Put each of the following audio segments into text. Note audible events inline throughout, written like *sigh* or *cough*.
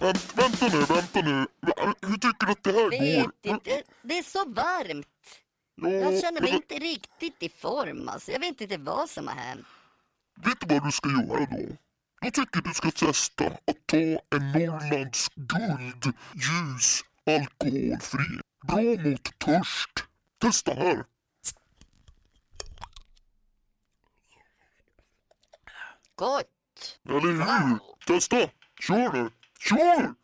Vänt, vänta nu, vänta nu. Hur tycker du att det här Vet går? inte, det är så varmt. Ja, Jag känner mig men inte riktigt i form alltså. Jag vet inte vad som har hänt. Vet du vad du ska göra då? Jag tycker du ska testa att ta en Norrlands guld ljus alkoholfri. Bra mot törst. Testa här. Gott. Eller hur? Testa! Kör nu! Kör!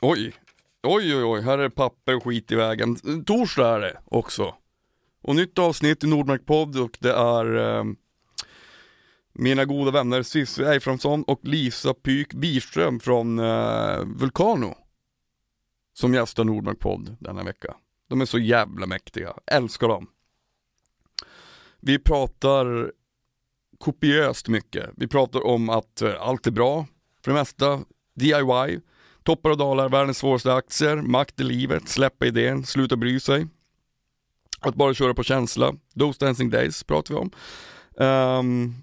Oj, oj, oj, oj, här är papper och skit i vägen. Torsdag är det också. Och nytt avsnitt i Nordmark-podd och det är eh, mina goda vänner Cissi Eiframsson och Lisa Pyk Birström från eh, Vulcano. Som gästar Nordmark-podd denna vecka. De är så jävla mäktiga, älskar dem. Vi pratar kopiöst mycket. Vi pratar om att eh, allt är bra för det mesta. DIY, Toppar och dalar, världens svåraste aktier, makt i livet, släppa idén, sluta bry sig. Att bara köra på känsla. Those dancing days pratar vi om. Um,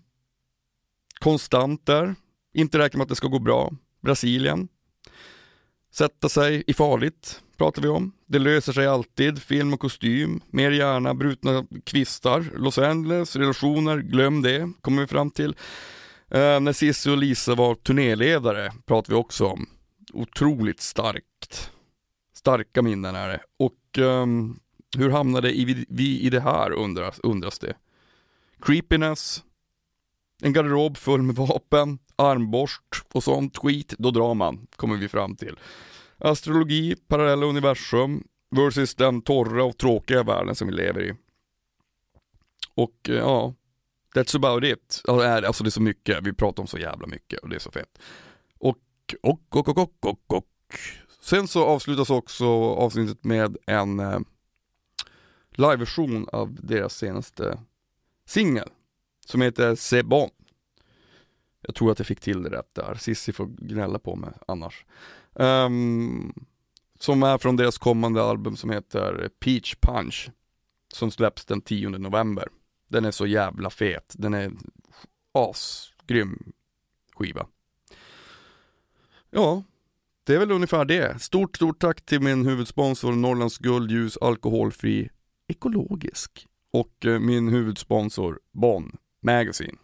konstant där. Inte räkna med att det ska gå bra. Brasilien. Sätta sig i farligt pratar vi om. Det löser sig alltid. Film och kostym. Mer gärna brutna kvistar. Los Angeles, relationer, glöm det. Kommer vi fram till. Eh, när Cissi och Lisa var turnéledare pratar vi också om otroligt starkt. Starka minnen är det. Och eh, hur hamnade vi, vi i det här undras, undras det. Creepiness, en garderob full med vapen, armborst och sånt skit, då drar man, kommer vi fram till. Astrologi, parallella universum versus den torra och tråkiga världen som vi lever i. Och eh, ja, that's about it. Alltså det är så mycket, vi pratar om så jävla mycket och det är så fett. Och och, och, och, och, och, och. Sen så avslutas också avsnittet med en eh, liveversion av deras senaste singel som heter C'est bon. Jag tror att jag fick till det rätt där, Sissi får gnälla på mig annars. Um, som är från deras kommande album som heter Peach Punch som släpps den 10 november. Den är så jävla fet, den är asgrym skiva. Ja, det är väl ungefär det. Stort, stort tack till min huvudsponsor Norrlands Guldljus Alkoholfri Ekologisk och eh, min huvudsponsor Bonn Magazine.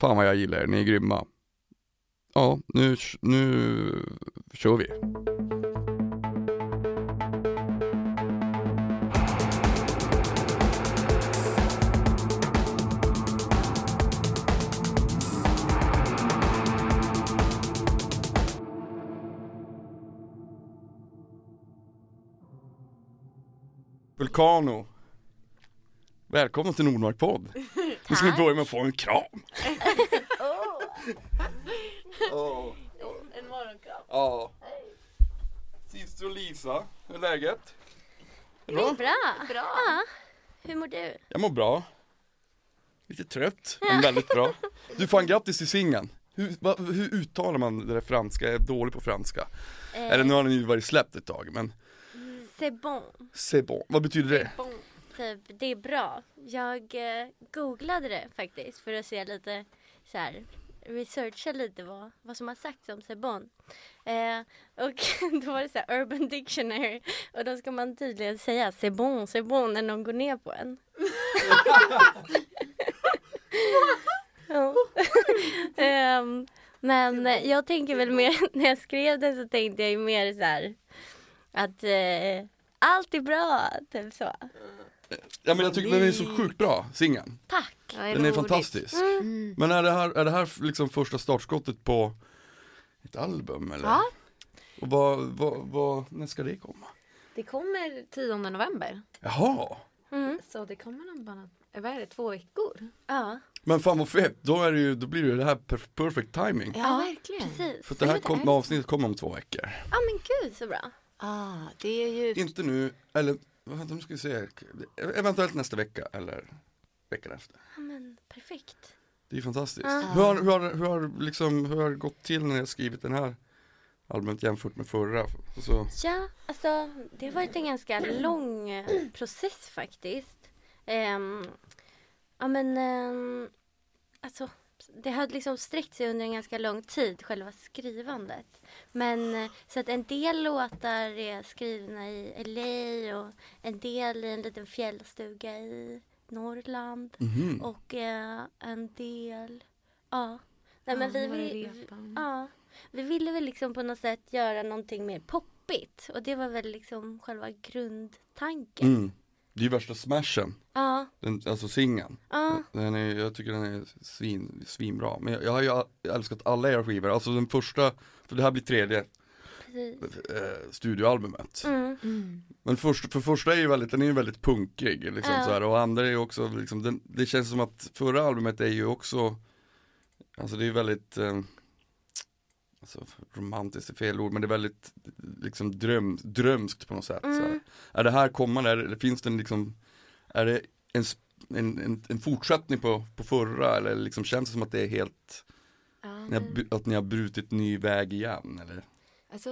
Fan vad jag gillar er, ni är grymma. Ja, nu, nu kör vi. Vulcano. Välkomna till Nordmark podd. Nu ska vi börja med att få en kram. *laughs* Åh. En morgonkram. Ja. Cissi och Lisa, hur är läget? Det är bra. Bra. Ja. Hur mår du? Jag mår bra. Lite trött, men väldigt bra. *laughs* Du, fan grattis till singeln. Hur, va, hur uttalar man det där franska? Jag är dålig på franska. Eh, Eller nu har den ju varit släppt ett tag, men C'est bon. c'est bon. Vad betyder det? bon. Typ, det är bra. Jag eh, googlade det faktiskt för att se lite så här researcha lite vad, vad som har sagts om C'est bon. Eh, och *laughs* då var det så här Urban Dictionary och då ska man tydligen säga C'est bon, c'est bon när någon går ner på en. *laughs* um, *laughs* men jag tänker väl mer, när jag skrev det så tänkte jag ju mer så här att eh, allt är bra, typ så. Ja men jag tycker den är så sjukt bra, singeln. Tack! Den är fantastisk. Men är det här, är det här liksom första startskottet på ett album eller? Ja. Och vad, vad, vad, när ska det komma? Det kommer 10 november. Jaha, Så det kommer om bara, vad är det, två veckor? Ja, men fan vad fett, då, är det ju, då blir det ju det här per, perfect timing. Ja, verkligen. precis. För att det här kom, avsnittet kommer om två veckor. Ja men gud så bra. Ah, det är ju... Inte nu, eller vänta nu ska vi se, eventuellt nästa vecka eller veckan efter. Ja men perfekt. Det är fantastiskt. Ah. Hur, har, hur, har, hur, har, liksom, hur har det gått till när har skrivit den här albumet jämfört med förra. Så, Ja, alltså det har varit en ganska lång eh, process faktiskt. Ehm, ja men, ehm, alltså det har liksom sträckt sig under en ganska lång tid, själva skrivandet. Men eh, så att en del låtar är skrivna i LA och en del i en liten fjällstuga i Norrland. mhm. Och eh, en del, ja. Nej men vi repan? ja. Vi ville väl liksom på något sätt göra någonting mer poppigt. Och det var väl liksom själva grundtanken. Mm. Det är ju värsta smashen, Ja, den, alltså singeln. ja, Den är, jag tycker den är svin, svinbra. Men jag, jag har ju älskat alla era skivor, alltså den första, för det här blir tredje eh, studioalbumet. Mm. Mm. Men först, för första är ju väldigt, den är ju väldigt punkig liksom Ja. så här, och andra är ju också liksom, den, det känns som att förra albumet är ju också Alltså det är ju väldigt eh, Alltså romantiskt är fel ord men det är väldigt liksom dröm, drömskt på något sätt. Mm. Är det här kommande, eller finns det en liksom Är det en, en, en, en fortsättning på, på förra eller liksom känns det som att det är helt Ja, ni har, Att ni har brutit ny väg igen eller? Alltså,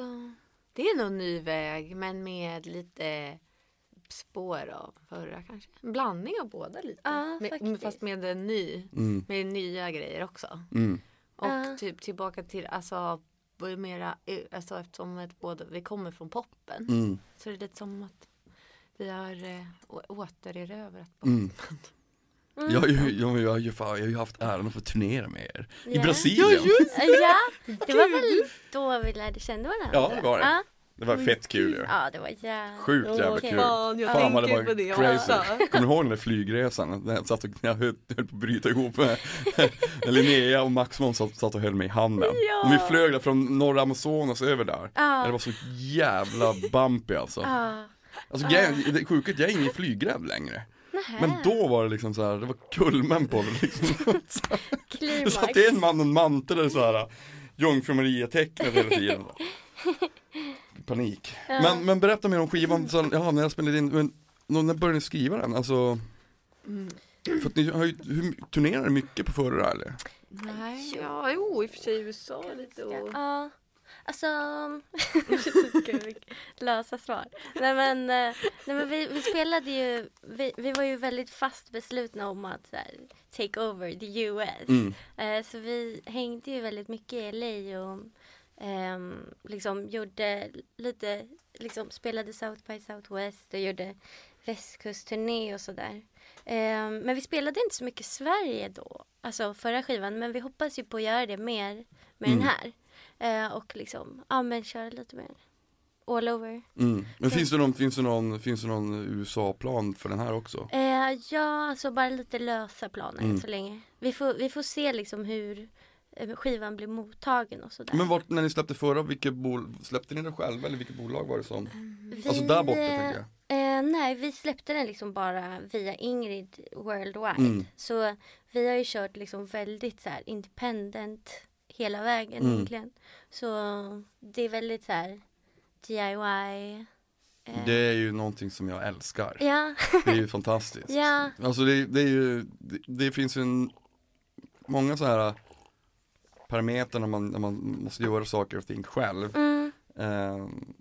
det är nog en ny väg men med lite spår av förra kanske. En blandning av båda lite. Ja, med, fast med en ny, Mm, med nya grejer också. mm, Och Ja. typ tillbaka till, alltså, är mera, alltså eftersom ett båda, vi kommer från poppen. mm, Så är det lite som att vi har eh, återerövrat mm. poppen. Mm. Jag, har ju, jag, jag, fan, jag har ju haft äran att få turnera med er I Ja. Brasilien! Ja, det var väl då vi lärde känna varandra. Ja, det var det. Ja, Det var fett kul ju ja det var jävligt Sjukt jävla Okej. kul Fan, jag Fan vad det tänker var på det crazy också. Kommer du ihåg den där flygresan? När jag, satt och, jag höll, höll på att bryta ihop med *laughs* när Linnea och Maximon satt, satt och höll mig i handen Ja. Och vi flög där från norra Amazonas över där Ja. Det var så jävla bumpy alltså Ja. Alltså grejen, det sjuka är att jag är ingen flygrädd längre Nähä. Men då var det liksom så här, det var kulmen på det liksom *laughs* Det Klimax. satt en man och en mantel där så här Jungfru Maria-tecknet hela tiden *laughs* Panik Ja. men, men berätta mer om skivan, så, ja, när jag spelade in, men, när började ni skriva den? Alltså, Mm. för att ni har ju, hur, turnerade ni mycket på förra eller? Nej, ja, jo i och för sig USA lite och... Ja, alltså... Gud, *laughs* lösa svar. Nej men, eh, nej, men vi, vi spelade ju, vi, vi var ju väldigt fast beslutna om att så här, take over the US. Mm. Eh, så vi hängde ju väldigt mycket i LA och ehm, liksom gjorde lite, liksom spelade South by Southwest och gjorde västkustturné och sådär. Ehm, men vi spelade inte så mycket Sverige då, alltså förra skivan, men vi hoppas ju på att göra det mer med Mm. den här. Eh, och liksom, ja men köra lite mer all over. Mm. Men Så- finns det någon, finns det någon, finns det någon USA-plan för den här också? Eh, ja, alltså bara lite lösa planer Mm. än så länge. Vi får, vi får se liksom hur eh, skivan blir mottagen och sådär. Men vart, när ni släppte förra, vilket bol, släppte ni det själva eller vilket bolag var det som? Vi, Alltså där borta eh, tänker jag Eh, nej, vi släppte den liksom bara via Ingrid Worldwide. Mm. Så vi har ju kört liksom väldigt så här independent hela vägen Mm. egentligen. Så det är väldigt så här DIY. eh, Det är ju någonting som jag älskar Ja, Det är ju *laughs* fantastiskt ja, Alltså det, det är ju, det, det finns ju en, många så här parametrar när man, när man måste göra saker och ting själv. mm, Ehm,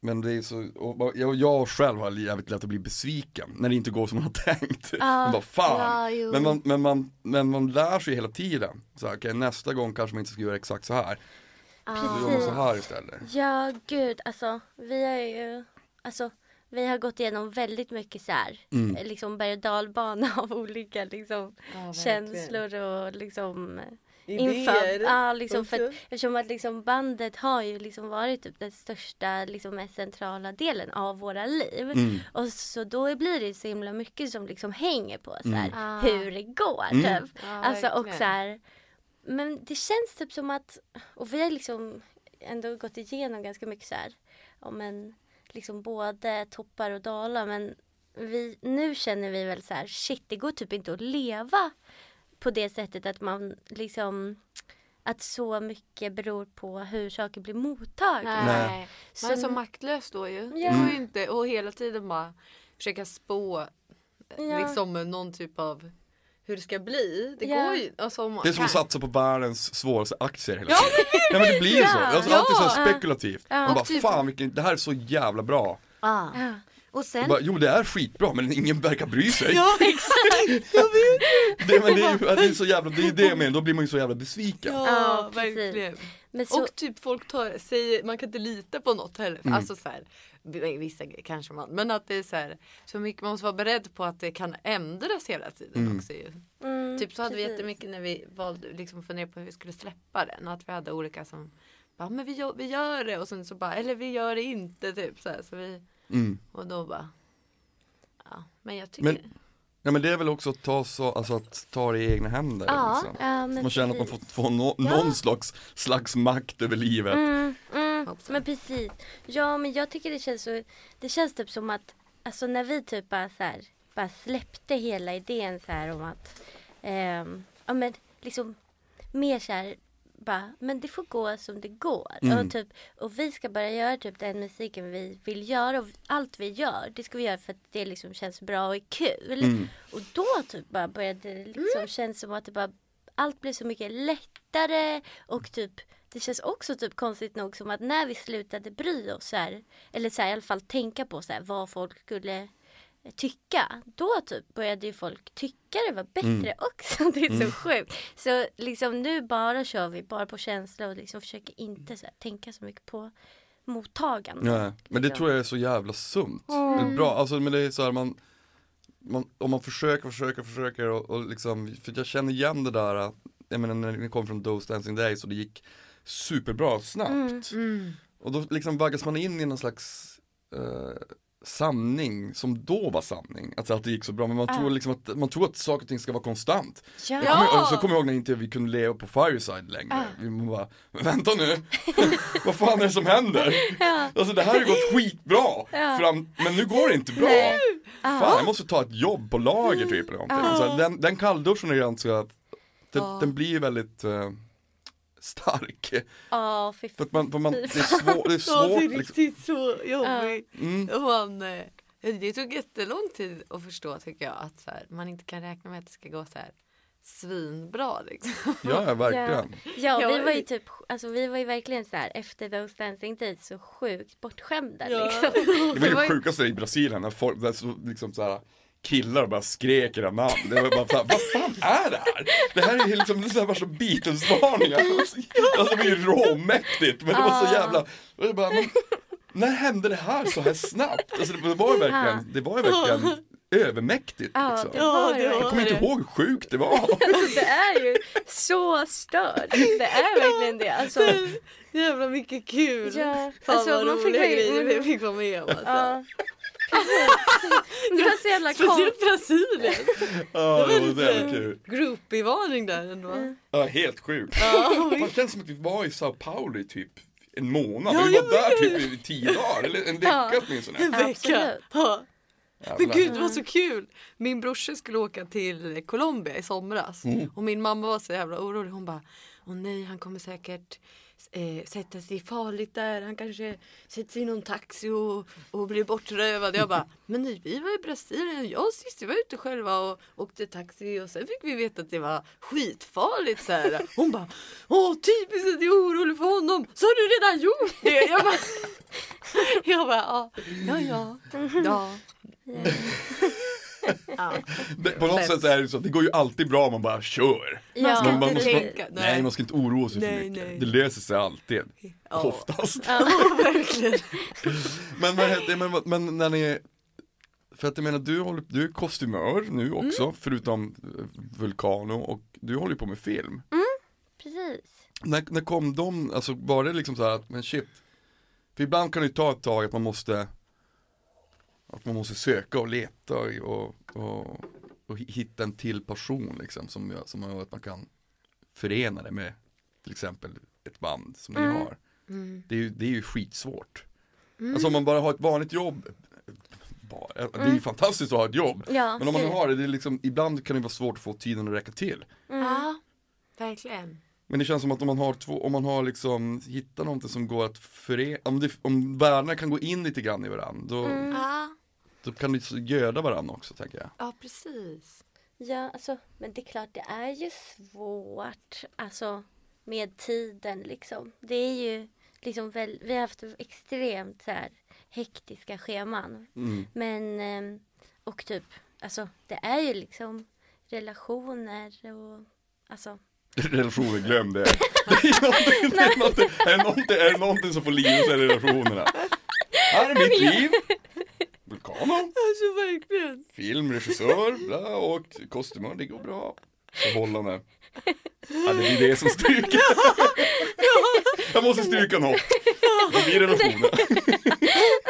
men det är så, jag, jag själv har jävligt lätt att bli besviken när det inte går som man har tänkt. Man bara fan. Ja. Men man, men, man, men man lär sig hela tiden. Så här, okej, nästa gång kanske man inte ska göra exakt så här. Så gör man så här istället. ja gud alltså vi har ju, alltså vi har gått igenom väldigt mycket så här, Mm. eh, liksom berg och dalbana av olika liksom Ja, känslor och liksom. Inför. Ja, liksom för att, eftersom att liksom bandet har ju liksom varit typ den största, liksom mest centrala delen av våra liv. Mm. Och så då blir det så himla mycket som liksom hänger på så här, Mm. Hur det går Mm. typ. Ja, Alltså och så här, men det känns typ som att, och vi har liksom ändå gått igenom ganska mycket så här, ja men liksom både toppar och dalar men vi, nu känner vi väl så här, shit det går typ inte att leva på det sättet att man liksom att så mycket beror på hur saker blir mottagna. Nej. Nej. Man är Så- maktlös då ju. Ja. Går ju inte och hela tiden bara försöka spå Ja. liksom någon typ av hur det ska bli. Det Ja. går ju. Alltså, om man Det är som att satsa på världens svåraste aktier hela tiden. Ja men det blir ju så, alltså, Ja. allt är så spekulativt. Ja. Man bara Och typ- fan vilken, det här är så jävla bra. Ja. Ja. Och sen. Bara, jo det är skitbra men ingen verkar bry sig. *laughs* Ja exakt, *laughs* jag vet. Det, men det, är, ju- det är så jävla, det är det jag menar, då blir man ju så jävla besviken. Ja, Ja, verkligen. Men så, Och typ folk tar, säger, man kan inte lita på något heller. Mm. Alltså så här, vissa kanske man, men att det är så här, så mycket man måste vara beredd på att det kan ändras hela tiden Mm. också ju. mm, Typ så hade vi jättemycket när vi valde liksom fundera på hur vi skulle släppa den. Att vi hade olika som bara, men vi gör, vi gör det och sen så bara, eller vi gör det inte typ så här. Så vi, Mm. och då bara, ja men jag tycker Men- Ja men det är väl också att ta, så, alltså att ta det i egna händer. Ja, Liksom. ja Man känner att man får, får nå, Ja. någon slags, slags makt över livet. Mm, mm, men precis. Ja men jag tycker det känns så, det känns typ som att, alltså när vi typ bara så här, bara släppte hela idén så här om att, ehm, ja men liksom mer så här, bara, men det får gå som det går. Mm. Och, typ, och vi ska bara göra typ den musiken vi vill göra och allt vi gör, det ska vi göra för att det liksom känns bra och är kul. Mm. Och då typ bara började det liksom kännas som att det bara allt blev så mycket lättare och typ det känns också typ konstigt nog som att när vi slutade bry oss så här, eller så här, i alla fall tänka på så här, vad folk skulle tycka. Då typ började ju folk tycka det var bättre Mm. också. *laughs* Det är så sjukt. Så liksom nu bara kör vi bara på känsla och liksom försöker inte så här, tänka så mycket på mottagande. Ja, men det liksom. tror jag är så jävla sunt. Det är bra, alltså men det är så här, man, man Om man försöker, försöker, försöker och, och liksom, för jag känner igen det där Jag menar när ni kom från Those Dancing Days och det gick superbra snabbt Mm. Och då liksom vaggas man in i någon slags eh, sanning som då var sanning, att allt gick så bra men man Ja. tror liksom att, man tror att saker och ting ska vara konstant Ja. Jag kommer, och så kommer jag ihåg när inte vi kunde leva på Fireside längre. Vi bara, vänta nu, *laughs* vad fan är det som händer? Ja. Alltså det här har ju gått skitbra, Ja. fram, men nu går det inte bra. Nej. Fan jag måste ta ett jobb på lager typ eller någonting. Ja. Så den, den kallduschen är ganska, den, den blir väldigt eh, stark. Ja, fy För man, för man, det är Fy svårt, det är *laughs* Ja, det är svårt liksom. riktigt så jobbigt. Mm. Och man, eh, det tog jättelång tid att förstå tycker jag att så här, man inte kan räkna med att det ska gå så här svinbra liksom. *laughs* Ja, verkligen. Ja, Ja, vi var ju typ, alltså vi var ju verkligen så här efter those dancing days så sjukt bortskämda Ja. liksom. Det var det *laughs* ju- sjukaste i Brasilien när folk, där så, liksom så här, killar bara skrek era namn. Det var bara såhär, vad fan är det här? Det här är ju liksom, det här värsta Beatles-varningar. Alltså det var ju råmäktigt men det var så jävla, och jag bara, men, när hände det här så här snabbt? Alltså det, det var ju verkligen, det var ju verkligen övermäktigt Ja, liksom. det var det det. var- Jag kommer inte ihåg hur sjukt det var. Alltså det är ju så stört. Det är verkligen det. Alltså, Jävla mycket kul. ja, Fan alltså vad man fick roliga grejer vi fick vara med om. Alltså. Det var så jävla konstigt. Speciellt Brasilien. Ja, det var lite-. Groupie-varning där ändå. Ja, helt sjukt. Man känns som att vi var i Sao Paulo i typ en månad. Ja, vi var där typ i tio dagar, eller en vecka Ja. åtminstone. en vecka. Ja. Men gud det var så kul! Min brorsa skulle åka till Colombia i somras Mm. och min mamma var så jävla orolig. Hon bara Åh nej han kommer säkert eh, sätta sig farligt där. Han kanske sätter sig i någon taxi och, och blir bortrövad. Jag bara Men vi var i Brasilien. Jag och Cissi var ute själva och åkte taxi och sen fick vi veta att det var skitfarligt. Så här. Hon bara Åh typiskt att jag är orolig för honom. Så har du redan gjort det? Jag bara *laughs* Jag bara ja, ja, ja. ja. *laughs* ja. Det, på något sätt är det så att det går ju alltid bra om man bara kör. Ja, Man, man måste, nej. nej. man ska inte oroa sig Nej, för mycket. nej. Det löser sig alltid. Ja. Oftast. Ja, *laughs* verkligen. *laughs* Men, heter- men, men när ni för att jag menar du, håller, du är kostymör nu också Mm. förutom eh, Vulcano och du håller ju på med film. Precis. När, när kom de, alltså var det liksom så här att men shit För ibland kan det ju ta ett tag att man måste Att man måste söka och leta och, och, och, hitta en till passion liksom som gör, som gör att man kan förena det med till exempel ett band som ni Mm. har. Det är ju, det är ju skitsvårt. Alltså om man bara har ett vanligt jobb bara, Det är ju fantastiskt att ha ett jobb. Ja, Men om man nu har det, det är liksom, ibland kan det vara svårt att få tiden att räcka till. Ja, verkligen. Men det känns som att om man har två, om man har liksom hittat någonting som går att förena, om, det, om världarna kan gå in lite grann i varandra, då, Ja, då kan så göda varandra också tänker jag. ja precis. Ja, alltså, men det är klart det är ju svårt. Alltså med tiden liksom. Det är ju liksom väl, vi har haft extremt så här hektiska scheman. Mm. Men, ehm, och typ, alltså det är ju liksom relationer och alltså *laughs* Relationer, glöm det. *laughs* Det är någonting, det är någonting, är det någonting, är det någonting som får liv så är det relationerna. Här är mitt liv. Vulcano, Alltså verkligen. filmregissör, bla, och kostymör, det går bra. Förhållande. Ja, det blir det som stryker. Jag måste stryka något. Det blir relationer.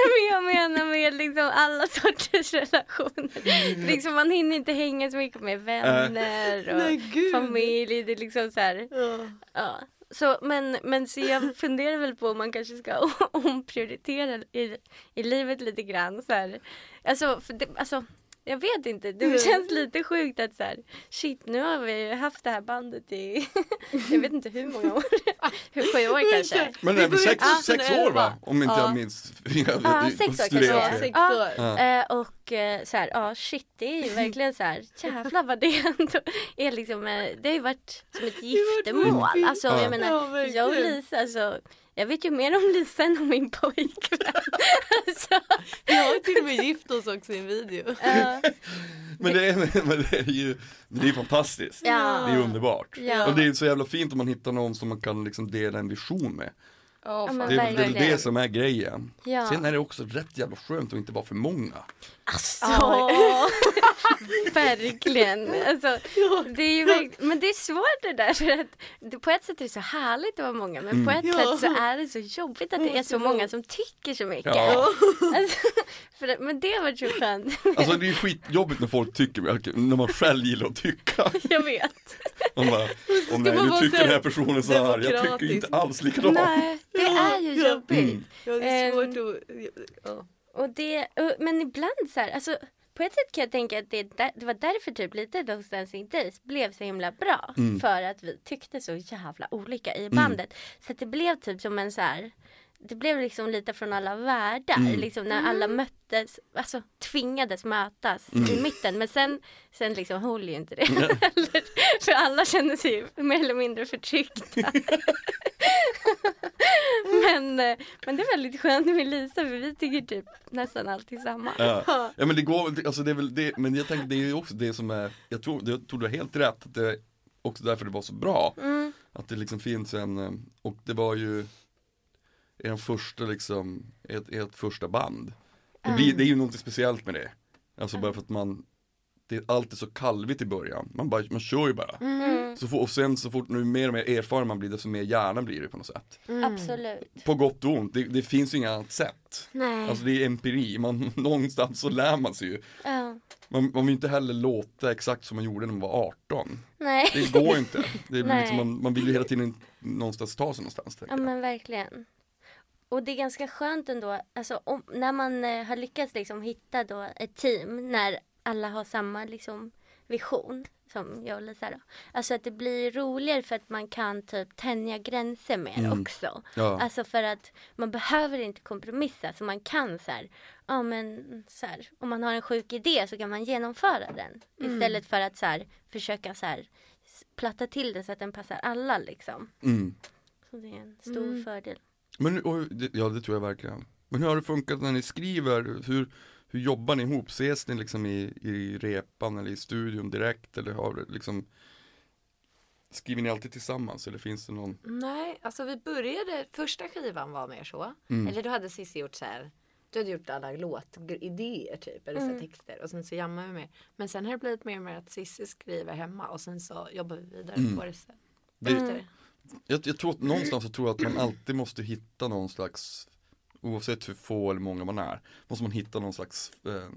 Men jag menar med liksom alla sorters relationer. Liksom man hinner inte hänga så mycket med vänner Nej, och gud. familj. Det är liksom så här, Ja. Så, men, men så jag *laughs* funderar väl på om man kanske ska *laughs* omprioritera i, i livet lite grann. Så här. Alltså, för det, alltså, jag vet inte, det Mm. känns lite sjukt att så här, shit nu har vi haft det här bandet i, *laughs* jag vet inte hur många år, hur sju år *laughs* kanske. Men det är väl sex, Ja, sex år va? Om inte Ja. jag minns. Jag, Ja, sex år kanske. fel. Sex Ja. år. Ja. Eh, och eh, så här, ja shit det är ju *laughs* verkligen så här, jävlar vad det ändå är liksom, eh, det har ju varit som ett giftermål. Alltså Ja. jag menar, Ja, jag och Lisa alltså, jag vet ju mer om Lisa än om min pojkvän. *laughs* alltså, Vi har till och med gift oss också i en video. ja, *laughs* Men det är, men det är ju det är fantastiskt. Ja. Det är underbart. Ja. Och det är så jävla fint om man hittar någon som man kan liksom dela en vision med. Ja, men Det är, väl det som är grejen. Ja. Sen är det också rätt jävla skönt att inte vara för många. alltså, *laughs* verkligen. Alltså, det är ju verk- men det är svårt det där för att på ett sätt är det så härligt att vara många men på ett Ja. sätt så är det så jobbigt att det är så många som tycker så mycket. Ja. Alltså, för, det- men det varit så skönt. Alltså det är ju skitjobbigt när folk tycker när man själv gillar att tycka. Jag vet. Man bara, åh nej nu tycker den här personen så här, jag tycker inte alls likadant. Nej, det är ju Ja. jobbigt. Mm. Ja, det är svårt att... Ja. Och det, och, men ibland så här, alltså på ett sätt kan jag tänka att det, där, det var därför typ lite Those Dancing Days blev så himla bra. Mm. För att vi tyckte så jävla olika i bandet. Så att det blev typ som en så här det blev liksom lite från alla världar, Mm. liksom när alla möttes, alltså tvingades mötas Mm. i mitten. Men sen, sen liksom höll ju inte det *laughs* heller. För alla kände sig ju mer eller mindre förtryckta. *laughs* men, eh, men det är väldigt skönt med Lisa för vi tycker typ nästan alltid samma. Ja. ja men det går, alltså det är väl det, men jag tänker det är ju också det som är, jag tror, jag tror du har helt rätt, att det är också därför det var så bra. Mm. Att det liksom finns en, eh, och det var ju en första liksom, ett, ett första band. Det, blir, det är ju något speciellt med det. Alltså bara för att man, det är alltid så kalvigt i början, man, bara, man kör ju bara. Mm. Så och sen så fort, nu mer och mer erfaren man blir desto mer hjärna blir det på något sätt. Absolut. På gott och ont, det, det finns ju inga annat sätt. Nej. Alltså det är empiri, man, *laughs* någonstans så lär man sig ju. ja. Man, man vill inte heller låta exakt som man gjorde när man var 18. Nej. Det går inte. Det *laughs* Nej. liksom, man, man vill ju hela tiden någonstans ta sig någonstans. Ja jag. men verkligen. Och det är ganska skönt ändå, alltså om, när man eh, har lyckats liksom hitta då ett team när alla har samma liksom vision som jag och Lisa då. Alltså att det blir roligare för att man kan typ tänja gränser mer Mm. också. Ja. Alltså för att man behöver inte kompromissa så man kan så här, ja men så här, om man har en sjuk idé så kan man genomföra den. Istället för att så här, försöka så här, platta till det så att den passar alla liksom. Mm. Så det är en stor fördel. Men, och, ja det tror jag verkligen. Men hur har det funkat när ni skriver? Hur, hur jobbar ni ihop? Ses ni liksom i, i repan eller i studion direkt? Eller har liksom Skriver ni alltid tillsammans eller finns det någon? Nej, alltså vi började, första skivan var mer så. Mm. Eller då hade Cissi gjort så här. Du hade gjort alla låtidéer typ, eller så här texter och sen så jammade vi med. Men sen har det blivit mer och mer att Cissi skriver hemma och sen så jobbar vi vidare Mm. på det sen. Det, jag, jag tror att någonstans så tror jag att man alltid måste hitta någon slags Oavsett hur få eller många man är Måste man hitta någon slags eh,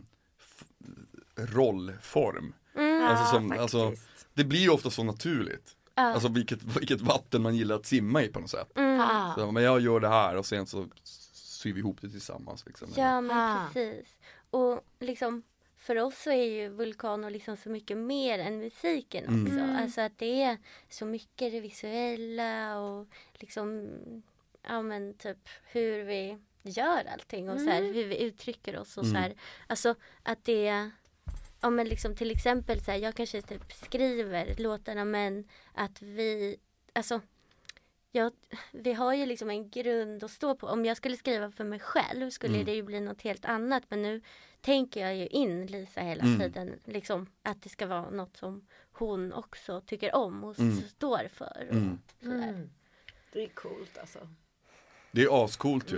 rollform Alltså som- alltså- faktiskt. Det blir ju ofta så naturligt Ja. Alltså vilket, vilket vatten man gillar att simma i på något sätt Mm. Så, Men jag gör det här och sen så syr vi ihop det tillsammans liksom. Ja men Ah. precis. Och liksom för oss så är ju Vulcano liksom så mycket mer än musiken Mm. också. Mm. Alltså att det är så mycket det visuella och liksom ja men typ hur vi gör allting och så här, hur vi uttrycker oss och så här. Alltså att det ja men liksom till exempel så här, jag kanske typ skriver låtarna men att vi, alltså jag, vi har ju liksom en grund att stå på. Om jag skulle skriva för mig själv skulle Mm. det ju bli något helt annat men nu tänker jag ju in Lisa hela Mm. tiden. Liksom att det ska vara något som hon också tycker om och Mm. står för. Och Mm. Mm. Det är coolt alltså. Det är ascoolt ju.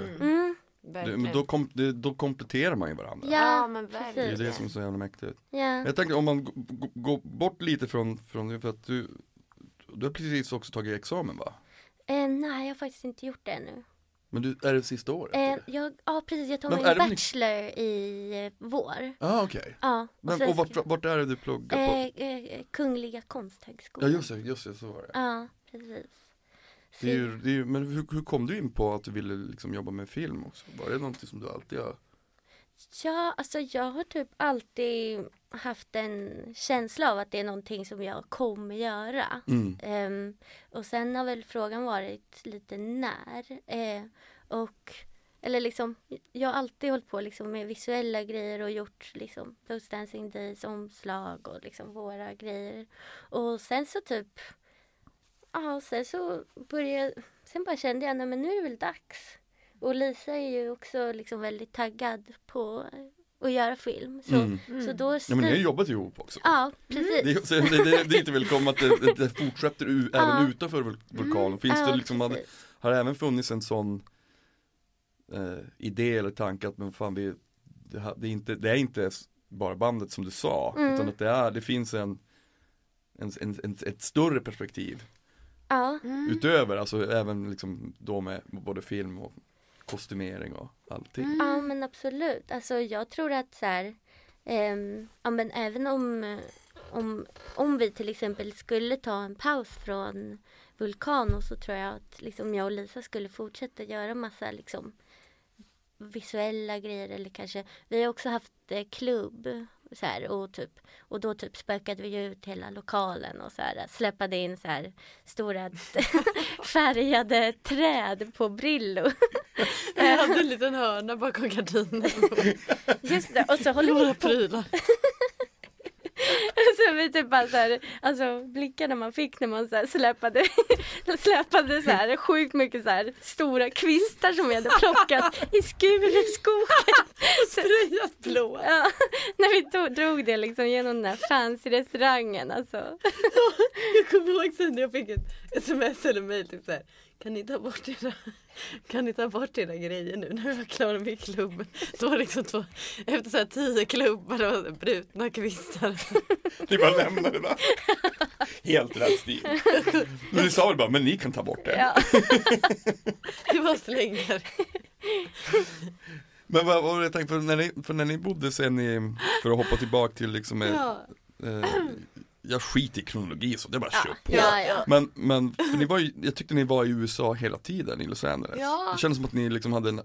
Det, Verkligen. men då, kom, det, då kompletterar man ju varandra. Ja, Ja, men Det är verkligen. det som är så jävla mäktigt. ja. Jag tänkte om man går bort lite från, från det för att du Du har precis också tagit examen va? Eh, nej, jag har faktiskt inte gjort det ännu. Men du, är det sista året? Eh, jag, ja, precis. Jag tar Men min är det bachelor i eh, vår. Ja ah, okej. Ja, Men sen och vart, vart är det du pluggar på? eh, eh, Kungliga konsthögskolan. Ja just det, just det, så var det. Ja, precis. Det, är ju, det är ju, men hur, hur kom du in på att du ville liksom jobba med film också? Var det någonting som du alltid har? Ja, alltså jag har typ alltid haft en känsla av att det är någonting som jag kommer göra. Mm. Ehm, och sen har väl frågan varit lite när. Eh, och, eller liksom, jag har alltid hållit på liksom med visuella grejer och gjort liksom Those Dancing Days omslag och liksom våra grejer. Och sen så typ, ja, och sen så började, sen bara kände jag, nej men nu är det väl dags. Och Lisa är ju också liksom väldigt taggad på att göra film. Så, Mm. så då Ja men ni har styr- jobbat ihop också. Ja, precis. Det, är- så det, det, det är inte välkommen att det, det, det fortsätter u, Ja. även utanför vul- vulkanen. Finns ja, det liksom, hade, har det även funnits en sån eh, idé eller tanke att men fan vi, det, det, är inte, det är inte bara bandet som du sa, Mm. utan att det, är, det finns en, en, en, en ett större perspektiv Ja, Mm. utöver, alltså även liksom då med både film och kostymering och allting. ja men absolut. Alltså jag tror att så här, ehm, ja men även om, om, om vi till exempel skulle ta en paus från Vulkan så tror jag att liksom jag och Lisa skulle fortsätta göra massa liksom visuella grejer eller kanske vi har också haft eh, klubb så här, och typ och då typ spökade vi ut hela lokalen och så här släppade in så här stora *laughs* färgade träd på Brillo. Jag hade en liten hörna bakom gardinen. Just det, och så håller vi på Så *laughs* vi typ bara så här, alltså blickarna man fick när man så här släpade, *laughs* släpade så här sjukt mycket så här stora kvistar som vi hade plockat i Skureskogen. *laughs* Sprayat blå. Ja, när vi tog, drog det liksom genom den där fancy restaurangen alltså. Jag kommer ihåg sen när jag fick ett sms eller mail typ såhär kan ni, ta bort era, kan ni ta bort era grejer nu när vi var klara med klubben? Då var liksom två, efter så här tio klubbar och brutna kvistar. Ni bara lämnar det där. Helt rätt stil. Men du sa väl bara, men ni kan ta bort det. Ja. *laughs* Det var slängar. Men vad vad var det jag tänkte, för när ni, för när ni bodde sen i, för att hoppa tillbaka till liksom, eh, Ja. eh, jag skiter i kronologi så det är bara att köra på. Ja, ja. Men, men för ni var ju, jag tyckte ni var i USA hela tiden i Los Angeles. Ja. Det kändes som att ni liksom hade en,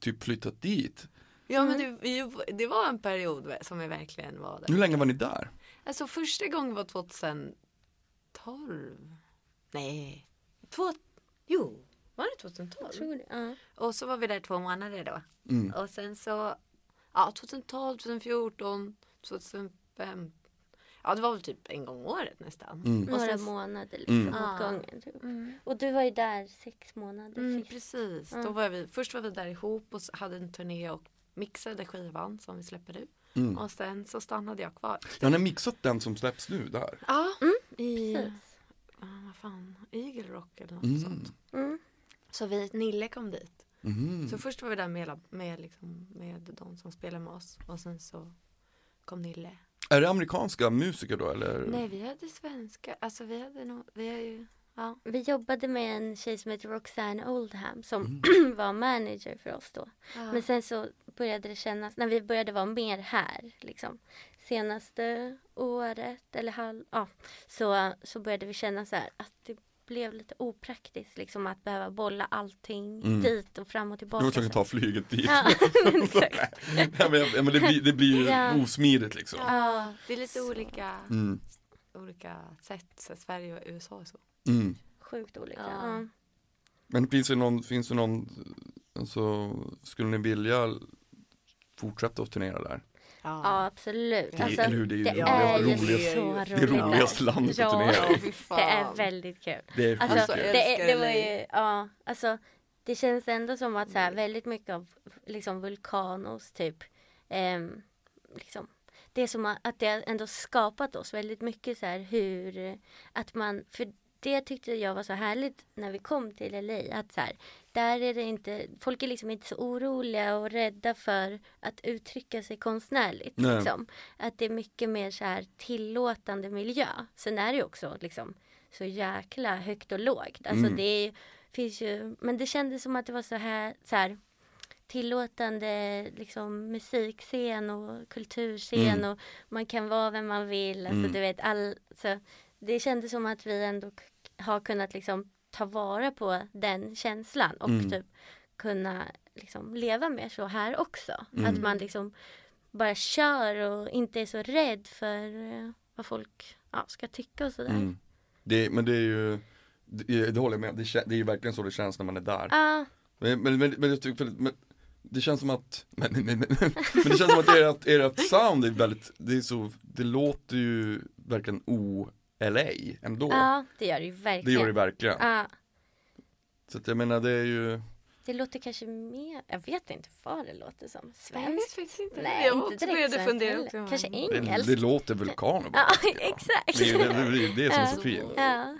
typ flyttat dit. Ja men det, vi- det var en period som vi verkligen var där. Hur länge var ni där? Alltså första gången var 2012. Nej. Två, jo, var det 2012? Tror det, ja. Och så var vi där två månader då. Mm. Och sen så, ja 2012, 2014, 2005. Ja det var väl typ en gång om året nästan. Mm. Och Några sen- månader liksom Mm. åt gången. Typ. Mm. Och du var ju där sex månader Mm, sist. precis. Mm. Då var vi, först var vi där ihop och hade en turné och mixade skivan som vi släpper nu. Mm. Och sen så stannade jag kvar. Ja, ni har mixat den som släpps nu där. Ja, i, Precis. ja, vad fan, Eagle Rock eller något sånt. Mm. Mm. Så vi, Nille kom dit. Så först var vi där med, med, liksom, med de som spelar med oss och sen så kom Nille. Är det amerikanska musiker då eller? Nej vi hade svenska, alltså vi hade nog, vi är ju, ja. Vi jobbade med en tjej som heter Roxanne Oldham som Mm. *clears throat* var manager för oss då. ja. Men sen så började det kännas, när vi började vara mer här liksom senaste året eller halv, ja, så, så började vi känna så här att det blev lite opraktiskt liksom att behöva bolla allting Mm. dit och fram och Du tillbaka. var tvungen att ta flyget dit. Ja, *laughs* exakt. *laughs* ja, men, ja, men det, blir, det blir ju Ja. osmidigt liksom. ja, det är lite Så. olika, Mm. olika sätt, så Sverige och USA och så. Mm. Sjukt olika. Ja. Ja. Men finns det någon, finns det någon, alltså, skulle ni vilja fortsätta att turnera där? Ja absolut. Det, Alltså, eller hur, det är ju det det, är ju roligaste, så det det roligt. roligaste landet att Ja. turnera Ja, fan. Det är väldigt kul. Det är Alltså, jag det, är, det var ju, ja, alltså det känns ändå som att så här, väldigt mycket av liksom vulkanos typ ehm, liksom det är som att det har ändå skapat oss väldigt mycket så här hur att man för det tyckte jag var så härligt när vi kom till LA att så här, där är det inte, folk är liksom inte så oroliga och rädda för att uttrycka sig konstnärligt. Liksom. Att det är mycket mer så här tillåtande miljö. Sen är det ju också liksom så jäkla högt och lågt. Alltså Mm. det finns ju, men det kändes som att det var så här, så här tillåtande liksom musikscen och kulturscen Mm. och man kan vara vem man vill. Alltså Mm. du vet, all, så det kändes som att vi ändå har kunnat liksom ta vara på den känslan och Mm. typ kunna liksom leva med så här också. Mm. Att man liksom bara kör och inte är så rädd för eh, vad folk ja, ska tycka och sådär. Mm. Det, men det är ju, det, det håller jag med det, det är ju verkligen så det känns när man är där. Ja, Men, men, men, men, men det känns som att, *laughs* men, men, men, men det känns som att ert, ert sound är väldigt, det är så, det låter ju verkligen o-LA ändå. ja, det gör det ju det verkligen. gör det verkligen. Ja, Så att jag menar det är ju, det låter kanske mer, jag vet inte vad det låter som. Jag vet Svenskt? faktiskt inte. Nej, jag var inte direkt svenskt fundera heller. också. Kanske det, engelskt. det låter vulkaner bara. Ja, *laughs* exakt. Det är ju det, det, är det som är så fint. Ja.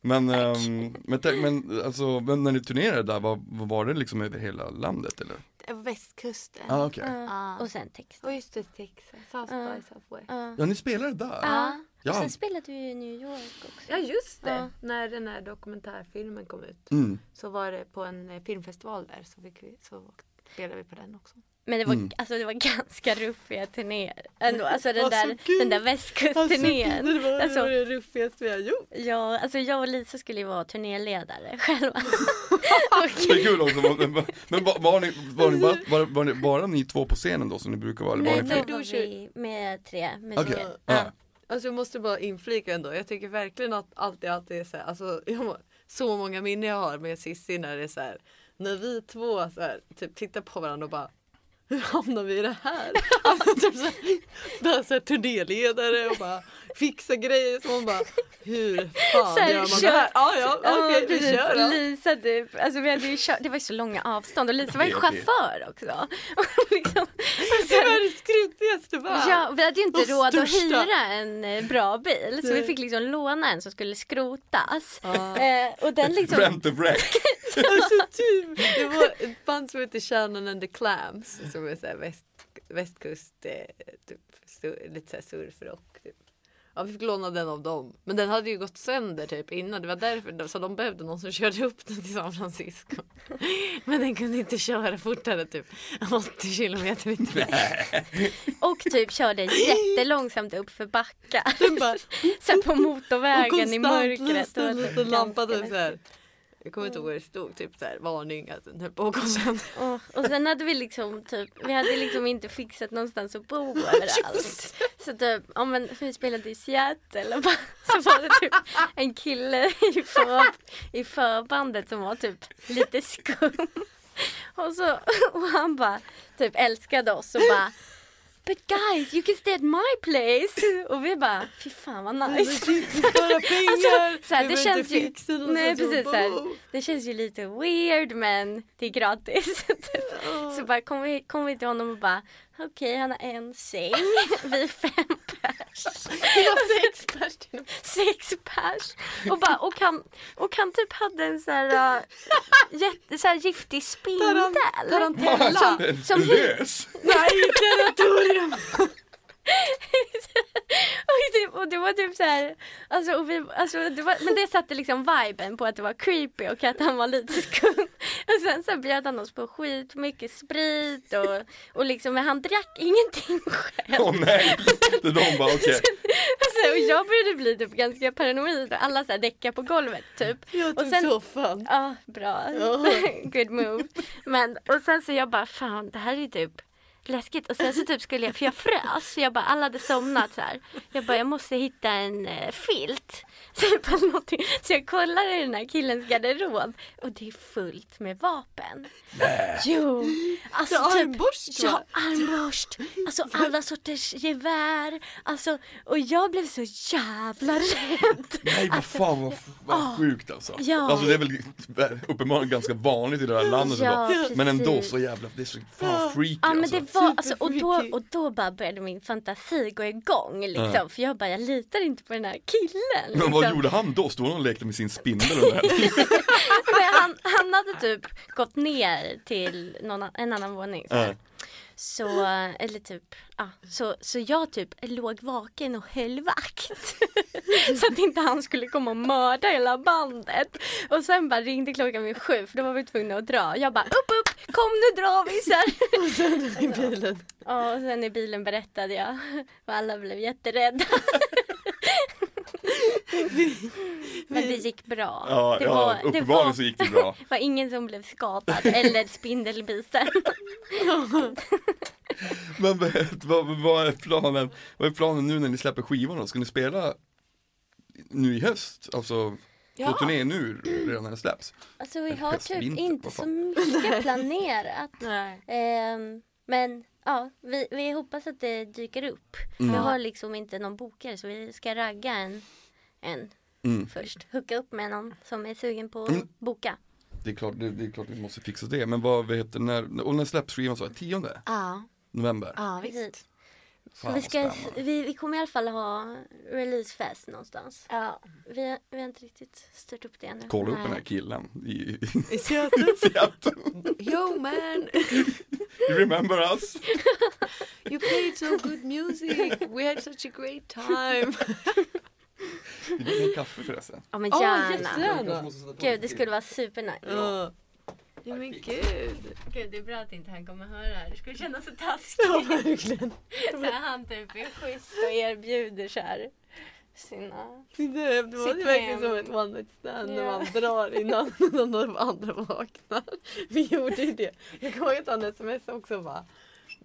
Men, ehm, men, men alltså, men när ni turnerade där, vad, vad var det liksom över hela landet eller? Det var Västkusten. Ja ah, okej. Ja. Ja. Och sen text. Och just det, Texas. South Ja. by Southwest. Ja. Ja ni spelade där? Ja. Ja. Sen spelade du i New York också. Ja just det. Ja. När den här dokumentärfilmen kom ut. Mm. Så var det på en eh, filmfestival där så, fick vi, så spelade vi på den också. Men det var, Mm. alltså, det var ganska ruffiga turnéer. Ändå, alltså den Alltså, där, gud. den där västkustturnén. det var Alltså- det ruffigaste vi har gjort. Ja, alltså jag och Lisa skulle ju vara turnéledare själva. *laughs* Det är kul också, men, var, var, ni, var, ni bara, var, var ni bara ni två på scenen då som ni brukar vara? Eller var Nej, ni då var vi med tre musiker. Okej, Ja. Alltså jag måste bara inflika ändå. Jag tycker verkligen att alltid att det är så här, alltså *laughs* jag har så många minnen jag har med Cissi när det är så här, när vi två så här, typ tittar på varandra och bara hur hamnar vi i det här? *laughs* Alltså, typ så här, så här, turnéledare och bara fixa grejer så man bara hur *laughs* fan här, gör man kör- det här? Ja ja okej vi precis. kör då. Lisa typ, alltså vi hade ju kört, det var ju så långa avstånd och Lisa var ju chaufför också. *laughs* Liksom, Det sen, var det skrutigaste bara. ja, vi hade ju inte Och råd att största. hyra en eh, bra bil så vi fick liksom låna en som skulle skrotas. Ja. *laughs* Eh, och den liksom, Rent a wreck. Alltså typ, det var ett band som heter Shannon and the Clams som är såhär väst, västkust, eh, typ, sur, lite såhär surfrock. Typ. Ja, vi fick låna den av dem. Men den hade ju gått sönder typ innan. Det var därför så de behövde någon som körde upp den till San Francisco. *laughs* Men den kunde inte köra fortare typ *laughs* 80 kilometer i timmen. och typ körde jättelångsamt upp för backar. Bara, *laughs* Så här på och motorvägen i konstant mörkret. lyste Det var en typ liten lampa typ såhär. Jag kommer inte ihåg vad det stod, typ såhär varning att den höll på att gå *laughs* sönder. Och, sen hade vi liksom typ, vi hade liksom inte fixat någonstans att bo *laughs* överallt. Så typ, ja men vi spelade i Seattle och bara, *laughs* så var det typ en kille i, för, i förbandet som var typ lite skum. Och, så, och han bara typ älskade oss och bara But guys you can stay at my place. Och vi bara, fy fan vad nice. Spara pengar! så här, vi det behöver känns inte ju- Nej precis så här, Oh. det känns ju lite weird men det är gratis. *laughs* Så bara kom vi, kom vi till honom och bara okej han har en säng, *laughs* vi är fem pers. Vi var sex pers. Sex pers. Och, bara, och, han, och han typ hade en så här, uh, jätte, så här giftig spindel. Tarantella. Som, som Lös! Nej, territorium! *laughs* och, det, och det var typ så här, alltså, och vi, alltså, det var, men det satte liksom viben på att det var creepy och att han var lite skum. Och sen så bjöd han oss på skitmycket sprit och, och liksom, men han drack ingenting själv. Åh nej! Det är de bara okej. *laughs* Alltså, och jag började bli typ ganska paranoid och alla så här däckar på golvet typ. Jag Och sen- soffan. Ja, bra. Ja. *laughs* Good move. Men och sen så jag bara fan det här är typ läskigt. Och sen så typ skulle jag, för jag frös. Så jag bara, alla hade somnat så här. Jag bara, jag måste hitta en eh, filt. *laughs* Så jag, så jag kollar i den här killens garderob och det är fullt med vapen. Jo! Alltså Så typ, armborst, va? Ja, armborst. Alltså alla sorters gevär. Alltså, och jag blev så jävla rädd. Nej vad fan vad, vad sjukt alltså. Ja. Alltså det är väl uppenbarligen ganska vanligt i det här landet Ja. Men ändå så jävla, det är så fan freaky Ja men alltså. det var, alltså, och, då, och då bara började min fantasi gå igång liksom. Ja. För jag bara, jag litar inte på den här killen. Men vad liksom. gjorde han då? Stod han och lekte med sin spindel under *laughs* han, han hade typ gått ner till någon, en annan våning. Så, här. Så eller typ, ja, så, så jag typ låg vaken och höll vakt. *laughs* så att inte han skulle komma och mörda hela bandet. Och sen bara ringde klockan vid sju för då var vi tvungna att dra. Jag bara upp upp, kom nu drar vi så här. *laughs* Och sen i bilen. Ja, och sen i bilen berättade jag och alla blev jätterädda. *laughs* *laughs* Men det gick bra. Ja, det, ja var, det, uppenbarligen var, så gick det bra. *laughs* var ingen som blev skadad eller spindelbiten. *laughs* Men vad, vad, vad, är planen, vad är planen nu när ni släpper skivan då? Ska ni spela nu i höst? Alltså på turné nu redan när den släpps? Alltså vi har höst, typ vinter, inte så mycket planerat. Nej. Ehm, men ja, vi, vi hoppas att det dyker upp. Mm. Vi har liksom inte någon bokare så vi ska ragga en, en Mm. först. Hooka upp med någon som är sugen på att Mm. boka. Det är klart, det, det är klart vi måste fixa det. Men vad vad heter när, och när släpps skivan så? 10 Ja, november? ja visst. Fan vi, ska, vi, vi kommer i alla fall ha releasefest någonstans. Ja. Vi, har- vi har inte riktigt styrt upp det ännu. Kolla upp Nej. den här killen i, i *laughs* I. Seattle. Yo man, *laughs* You remember us? you played so good music. We had such a great time. *laughs* Vill du ha kaffe förresten? Ja men Åh, gärna. jättegärna. Gud det skulle vara supernice. Ja. Ja men gud. Gud det är bra att inte han kommer höra det här. Det skulle kännas så taskigt. Ja verkligen. *laughs* så här, han typ är schysst och erbjuder så här sina... Det, det var ju verkligen som ett one night stand när Ja. man drar innan *laughs* de andra vaknar. Vi gjorde ju det. Jag kommer ihåg att han sms också bara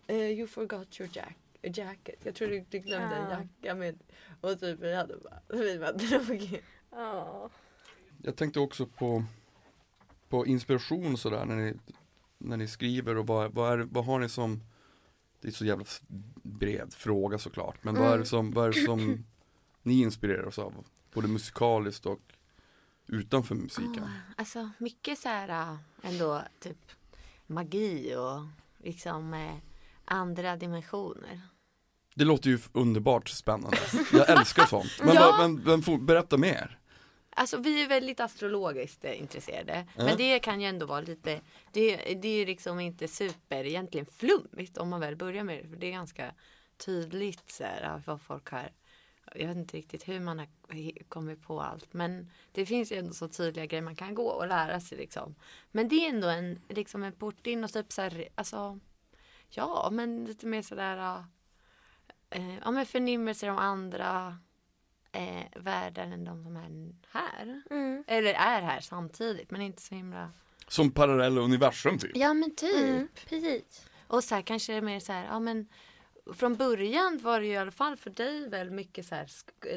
eh, You forgot your jack jacket. Jag tror du, du glömde en Ja. jacka med och typ vi hade bara, *laughs* vi bara drog. Ja. Jag tänkte också på, på inspiration sådär när ni, när ni skriver och vad, vad, är, vad har ni som Det är så jävla bred fråga såklart men vad är det Mm. som, vad är det som ni inspireras av? Både musikaliskt och utanför musiken. Åh, alltså mycket så här äh, ändå typ magi och liksom eh, andra dimensioner. Det låter ju underbart spännande. Jag älskar sånt. Men, Ja. men, men berätta mer. Alltså vi är väldigt astrologiskt eh, intresserade. Ja. Men det kan ju ändå vara lite, det, det är ju liksom inte super egentligen flummigt om man väl börjar med det. För det är ganska tydligt så här, vad folk har. Jag vet inte riktigt hur man har kommit på allt. Men det finns ju ändå så tydliga grejer man kan gå och lära sig liksom. Men det är ändå en, liksom en port in och typ så här, alltså. Ja men lite mer sådär. Ja, Eh, ja men förnimmelser om andra eh, världar än de som är här. Mm. Eller är här samtidigt men inte så himla. Som parallella universum typ. Ja men typ. Mm. Precis. Och så här kanske det är mer så här, ja men från början var det ju i alla fall för dig väl mycket så här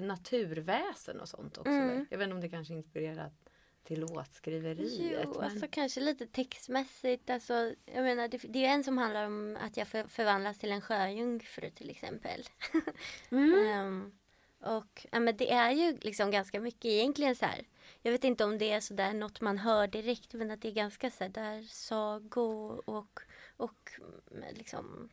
naturväsen och sånt också. Mm. Jag vet inte om det kanske inspirerat till låtskriveriet. Jo, men... alltså kanske lite textmässigt. Alltså, jag menar, det, det är en som handlar om att jag för, förvandlas till en sjöjungfru till exempel. *laughs* mm. Ehm, och ja, men det är ju liksom ganska mycket egentligen så här. Jag vet inte om det är så där något man hör direkt men att det är ganska så där sagor och, och mm, liksom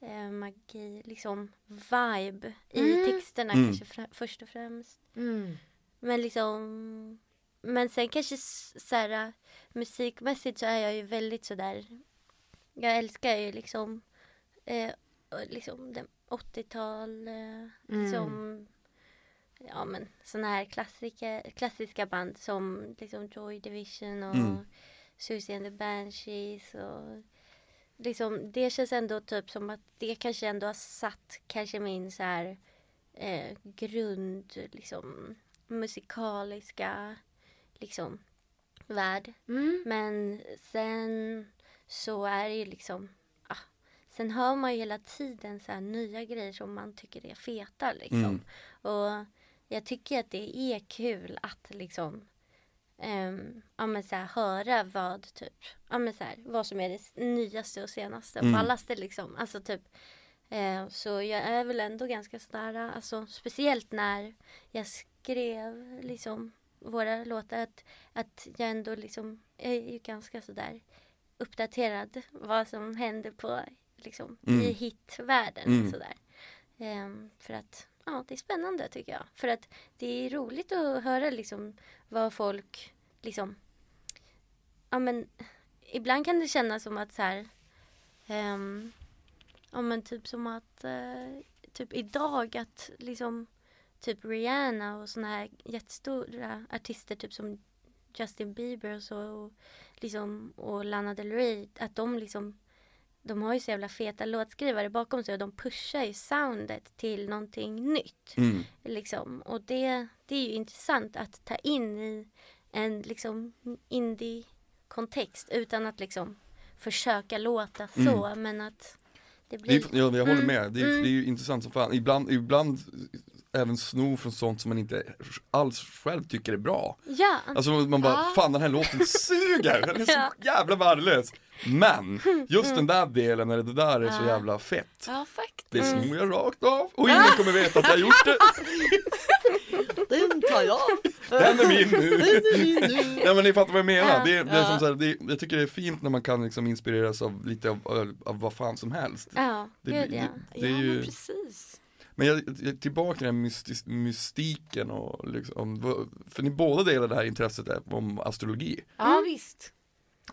eh, magi, liksom vibe i Mm. texterna Mm. kanske först och främst. Mm. Men liksom Men sen kanske så här, äh, musikmässigt så är jag ju väldigt sådär Jag älskar ju liksom eh, liksom den 80-tal eh, Mm. som Ja men såna här klassiska, klassiska band som liksom Joy Division och Mm. Susie and the Banshees och liksom det känns ändå typ som att det kanske ändå har satt kanske min så här eh, grund liksom musikaliska liksom värld. Mm. Men sen så är det ju liksom ah, sen hör man ju hela tiden så här nya grejer som man tycker är feta liksom. Mm. Och jag tycker att det är kul att liksom ehm, ja, men så här, höra vad typ, ja, men så här, vad som är det nyaste och senaste och Mm. ballaste liksom. Alltså typ eh, så jag är väl ändå ganska sådär, alltså speciellt när jag skrev liksom våra låtar att, att jag ändå liksom är ju ganska sådär uppdaterad vad som händer på liksom Mm. i hitvärlden Mm. sådär. Ehm, för att ja, det är spännande tycker jag. För att det är roligt att höra liksom vad folk liksom ja men ibland kan det kännas som att så här ehm, ja men typ som att eh, typ idag att liksom typ Rihanna och såna här jättestora artister typ som Justin Bieber och så och liksom och Lana Del Rey att de liksom de har ju så jävla feta låtskrivare bakom sig och de pushar ju soundet till någonting nytt. Mm. Liksom. Och det, det är ju intressant att ta in i en liksom indie-kontext utan att liksom försöka låta så men att det Det blir... är, ja, jag håller Mm, med, det är, mm. det är ju intressant som fan. Ibland, ibland även sno från sånt som man inte alls själv tycker är bra. Ja, Alltså man bara, Ja. fan den här låten suger, den är så *laughs* Ja. jävla värdelös. Men, just den där delen, när det där är så Ja. jävla fett. Ja faktiskt. Det snor jag rakt av och ingen kommer veta att jag har gjort det. *laughs* Den tar jag. Den är min nu. Nej men ni fattar vad jag menar. Ja. Det, är- det är Ja. som så här, det, jag tycker det är fint när man kan liksom inspireras av lite av, av, vad fan som helst. ja, Det, gud det, ja. det är ja ju, men precis. Men jag, jag tillbaka till den här mystis, mystiken och liksom, för ni båda delar det här intresset om astrologi. Ja visst.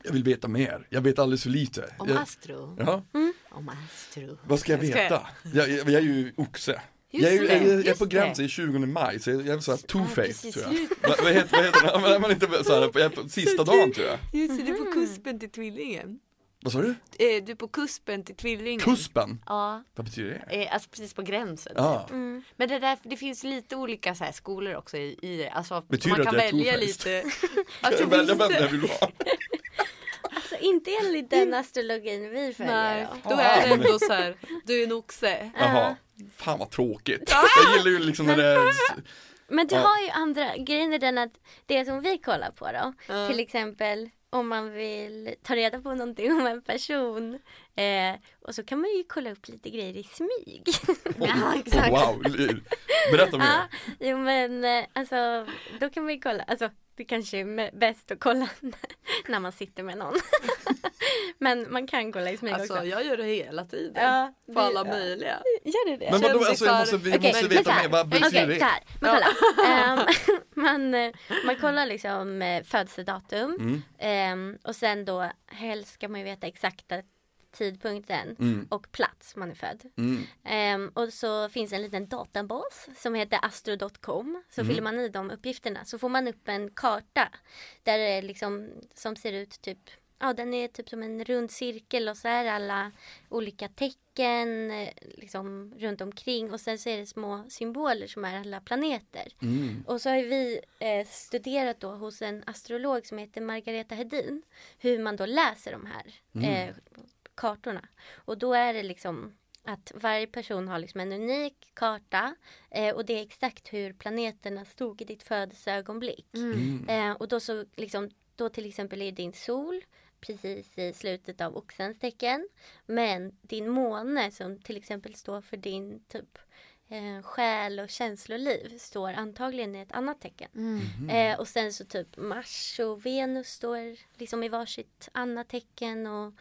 Jag vill veta mer, jag vet alldeles för lite. Om jag, astro. ja, Om astro. vad ska jag veta? Jag, jag, jag är ju oxe. Just Jag är, det, jag, är- jag är på gränsen, i 20 maj, så jag jag är såhär two-faced precis, tror jag. *laughs* vad, vad heter, vad heter det? Men Är man inte såhär, jag är på sista dagen tror jag. Just det, du är på kuspen till tvillingen. Vad sa du? Eh, du är på kuspen till tvillingen. Kuspen? Ja, Vad betyder det? eh, alltså precis på gränsen. Ja, Mm. Men det, där, det finns lite olika så här, skolor också i, i det. Alltså, Betyder man kan jag är välja lite. *laughs* jag Alltså, välja vem jag vill vara. *laughs* Alltså inte enligt den astrologin vi följer Nej, då. då är det ändå så här, du är en oxe. Jaha, fan vad tråkigt. Jag gillar ju liksom när det är, Men du Ja. har ju andra, grejen är den att det som vi kollar på då, Ja. till exempel om man vill ta reda på någonting om en person eh, och så kan man ju kolla upp lite grejer i smyg. *laughs* Ja, oh, exakt. wow, berätta ja, mer. jo men eh, alltså då kan man ju kolla, alltså det kanske är bäst att kolla *laughs* när man sitter med någon. *laughs* men man kan kolla i smyg Alltså också. jag gör det hela tiden. Ja, På alla det- möjliga. Gör du det? Men vadå, alltså jag måste, vi Okej, måste men veta mer, vad betyder Okej, det? så här. Man kollar. Ehm, man, eh, man kollar liksom eh, födelsedatum. Mm, Ehm, och sen då helst ska man ju veta exakta tidpunkten mm, och plats man är född. mm, Ehm, och så finns en liten databas som heter astro.com. Så Mm. fyller man i de uppgifterna så får man upp en karta där det liksom som ser ut typ Ja den är typ som en rund cirkel och så är alla olika tecken liksom runt omkring och sen så är det små symboler som är alla planeter. mm. Och så har vi eh, studerat då hos en astrolog som heter Margareta Hedin hur man då läser de här eh, kartorna. Och då är det liksom att varje person har liksom en unik karta eh, och det är exakt hur planeterna stod i ditt födelseögonblick. Mm. Eh, och då så liksom, då till exempel är din sol precis i slutet av oxens tecken. Men din måne som till exempel står för din typ eh, själ och känsloliv står antagligen i ett annat tecken. Mm. Eh, och sen så typ Mars och Venus står liksom i varsitt annat tecken och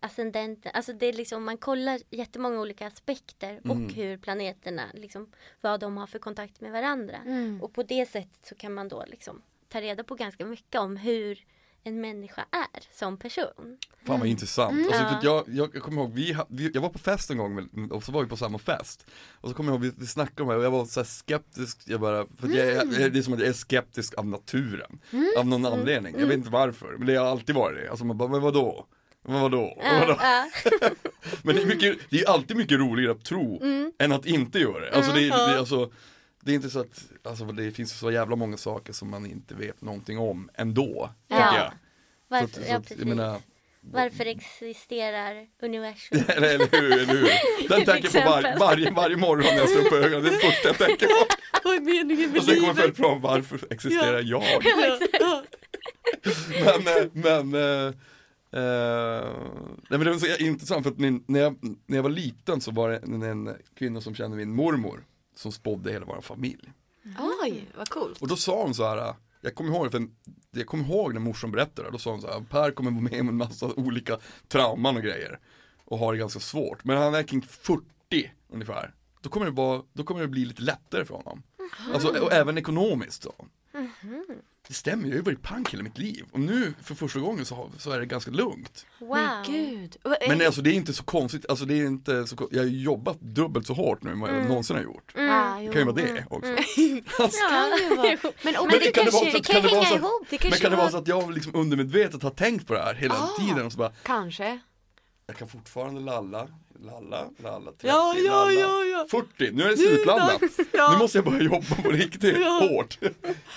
ascendenten. Alltså det är liksom, man kollar jättemånga olika aspekter Mm. och hur planeterna, liksom, vad de har för kontakt med varandra. Mm. Och på det sättet så kan man då liksom ta reda på ganska mycket om hur en människa är som person. Fan vad intressant. Alltså, Ja. för jag, jag, jag kommer ihåg, vi, vi, jag var på fest en gång med- och så var vi på samma fest. Och så kommer jag ihåg, vi, vi snackade om det och jag var så här skeptisk, jag bara, för att jag, jag, det är som att jag är skeptisk av naturen. Av någon anledning, jag vet inte varför, men det har alltid varit det. Alltså man bara, men vadå? Men vadå? Men, vadå? Ja, *laughs* men det är, mycket, det är alltid mycket roligare att tro än att inte göra det. Alltså det, är- det, är alltså, det är inte så att, alltså det finns så jävla många saker som man inte vet någonting om ändå, Ja. jag. Så varför? så ja precis. jag menar, Varför existerar universum? *laughs* eller, hur, eller hur? *laughs* Den tänker jag på var, varje, varje morgon när jag slår upp ögonen, det är det första jag tänker på. *laughs* Vad är meningen med Och sen kommer livet? följdfrågan, varför existerar jag? Ja, ja. Men, eh, men, eh, eh, nej, men det var så intressant för att min, när, jag, när jag var liten så var det en, en kvinna som kände min mormor som spådde hela vår familj. Oj, vad coolt. Och då sa hon så här, jag kommer ihåg, för jag kommer ihåg när morsan berättade, då sa hon så här, Per kommer vara med om en massa olika trauman och grejer. Och har det ganska svårt, men han är kring 40 ungefär. Då kommer det, vara, då kommer det bli lite lättare för honom. Alltså, och även ekonomiskt så. Det stämmer, jag har ju varit pank hela mitt liv. Och nu för första gången så, så är det ganska lugnt. Wow. Men gud. Eh, Men alltså det är inte så konstigt, alltså det är inte så, jag har jobbat dubbelt så hårt nu än vad jag någonsin har gjort. ah, *laughs* Det kan ju vara det också. Alltså, Kan det vara. Men, och, Men det, det kan det kanske, vara så det kan det vara hänga så att- ihop. det Men kan det vara var- så att jag liksom undermedvetet har tänkt på det här hela Ah. tiden och så bara Kanske. Jag kan fortfarande lalla, lalla, lalla, 30, Ja, ja, lalla, ja, ja. 40, nu är det slutladdat. Nu måste jag börja jobba på riktigt Ja. hårt.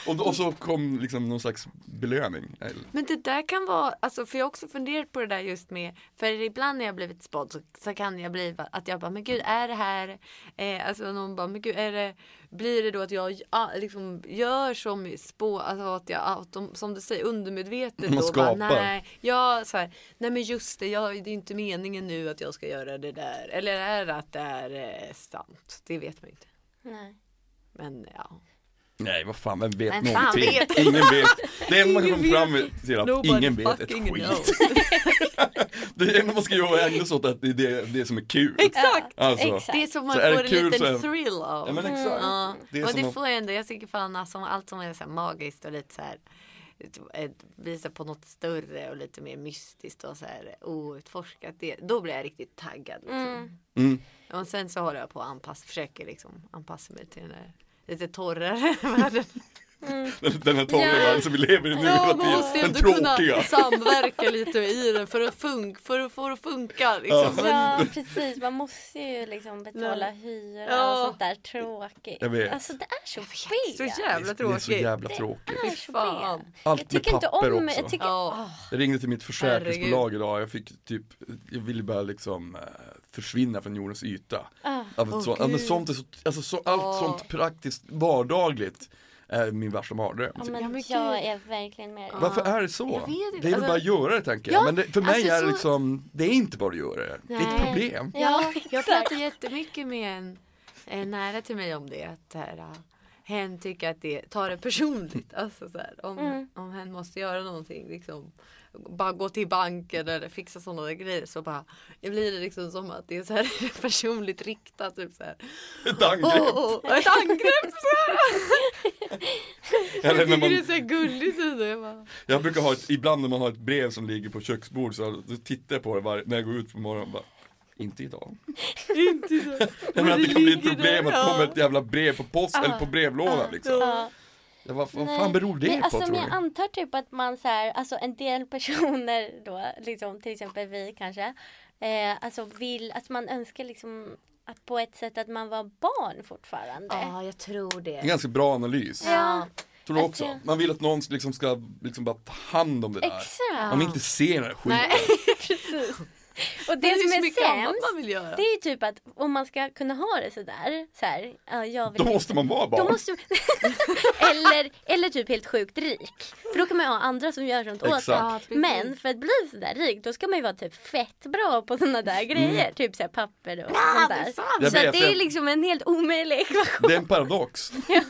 Och, och så kom liksom någon slags belöning. Men det där kan vara, alltså för jag har också funderat på det där just med, för ibland när jag blivit spådd så, så kan jag bli att jag bara, men gud är det här, eh, alltså någon bara, men gud är det, blir det då att jag ja, liksom gör som spå, alltså att jag, som du säger undermedvetet Man då skapar. bara, nej, ja så här, nej men just det, jag, det är inte meningen nu att jag ska göra det där, eller är det att det är eh, sant? Det vet man inte. Nej. Men ja. Nej vad fan, vem vet Vem fan någonting? vet? Ingen vet. Det enda man komma fram till är att Nobody ingen vet ett skit. *laughs* Det enda man ska göra är ägna sig åt att det är det, det som är kul. Exakt! Alltså. Exakt. Det är som man Så får en kul liten är- thrill av. Ja men exakt. Ja, Det och det att- får jag ändå, jag tycker fan alltså, allt som är så här magiskt och lite så här visar på något större och lite mer mystiskt och så här outforskat. Det, då blir jag riktigt taggad. Liksom. Mm. Mm. Och sen så håller jag på att anpassa, försöker liksom anpassa mig till den där lite torrare världen. Den, den här torra Ja. världen som vi lever i nu Ja, hela man måste ju tiden. Den ändå kunna tråkiga. samverka lite i den för att, fun- för att få det att funka. Liksom. Men- Ja precis, man måste ju liksom betala hyra Ja. och sånt där tråkigt. Jag vet. Alltså det är så Så fel. jävla Det är så tråkigt. jävla tråkigt. Det är så fan. fel. Allt Jag tycker med inte papper om, också. jag tycker, Ja. Jag ringde till mitt försäkringsbolag idag, jag fick typ, jag ville bara liksom eh, försvinna från jordens yta. ah. Av ett Åh, så, ja, men sånt är så, alltså så, allt Åh. sånt praktiskt vardagligt är min värsta mardröm. Ja, men Ja, jag är verkligen med dig. Varför är det så? Jag vet inte, Det är väl alltså- bara att göra det tänker Ja, jag. Men det, för mig alltså är det liksom, det är inte bara att göra det. Det är ett Nej. problem. Ja, jag pratar jättemycket med en, en nära till mig om det. Att här, uh, hen tycker att det tar det personligt. Alltså så här, om, Mm. om hen måste göra någonting. Liksom, bara gå till banken eller fixa sådana där grejer. Så bara, det blir det liksom som att det är så här *laughs* personligt riktat. Typ så här. Ett angrepp. Åh, åh, ett angrepp! Så. Eller *laughs* Jag när tycker man, det är så gulligt. ändå. Jag bara, jag brukar ha ett, ibland när man har ett brev som ligger på köksbord så tittar jag på det var, när jag går ut på morgonen bara inte idag. *laughs* inte så. Jag menar att det kan bli ett problem där, att det kommer ett jävla brev på post eller på brevlådan liksom. Vad, fan beror det men på alltså, tror men du? jag antar typ att man så här, alltså en del personer då, liksom till exempel vi kanske, eh, alltså vill, att man önskar liksom att på ett sätt att man var barn fortfarande. Ja, jag tror det. En ganska bra analys. Ja, Tror du Alltså- också? Man vill att någon liksom ska liksom bara ta hand om det där. exakt. Man vill inte se den här skiten. Nej, *laughs* Precis. Och det det är som så är mycket annat sämst, man vill göra. det är ju typ att om man ska kunna ha det sådär, så här, ja, jag vill Då måste man vara barn. Då måste *laughs* eller, eller typ helt sjukt rik. För då kan man ju ha andra som gör sånt åt en. Ja. Men för att bli sådär rik då ska man ju vara typ fett bra på sådana där grejer. Typ såhär papper och sånt det är där. Så det är liksom en helt omöjlig ekvation. Det är en paradox. *laughs* Ja.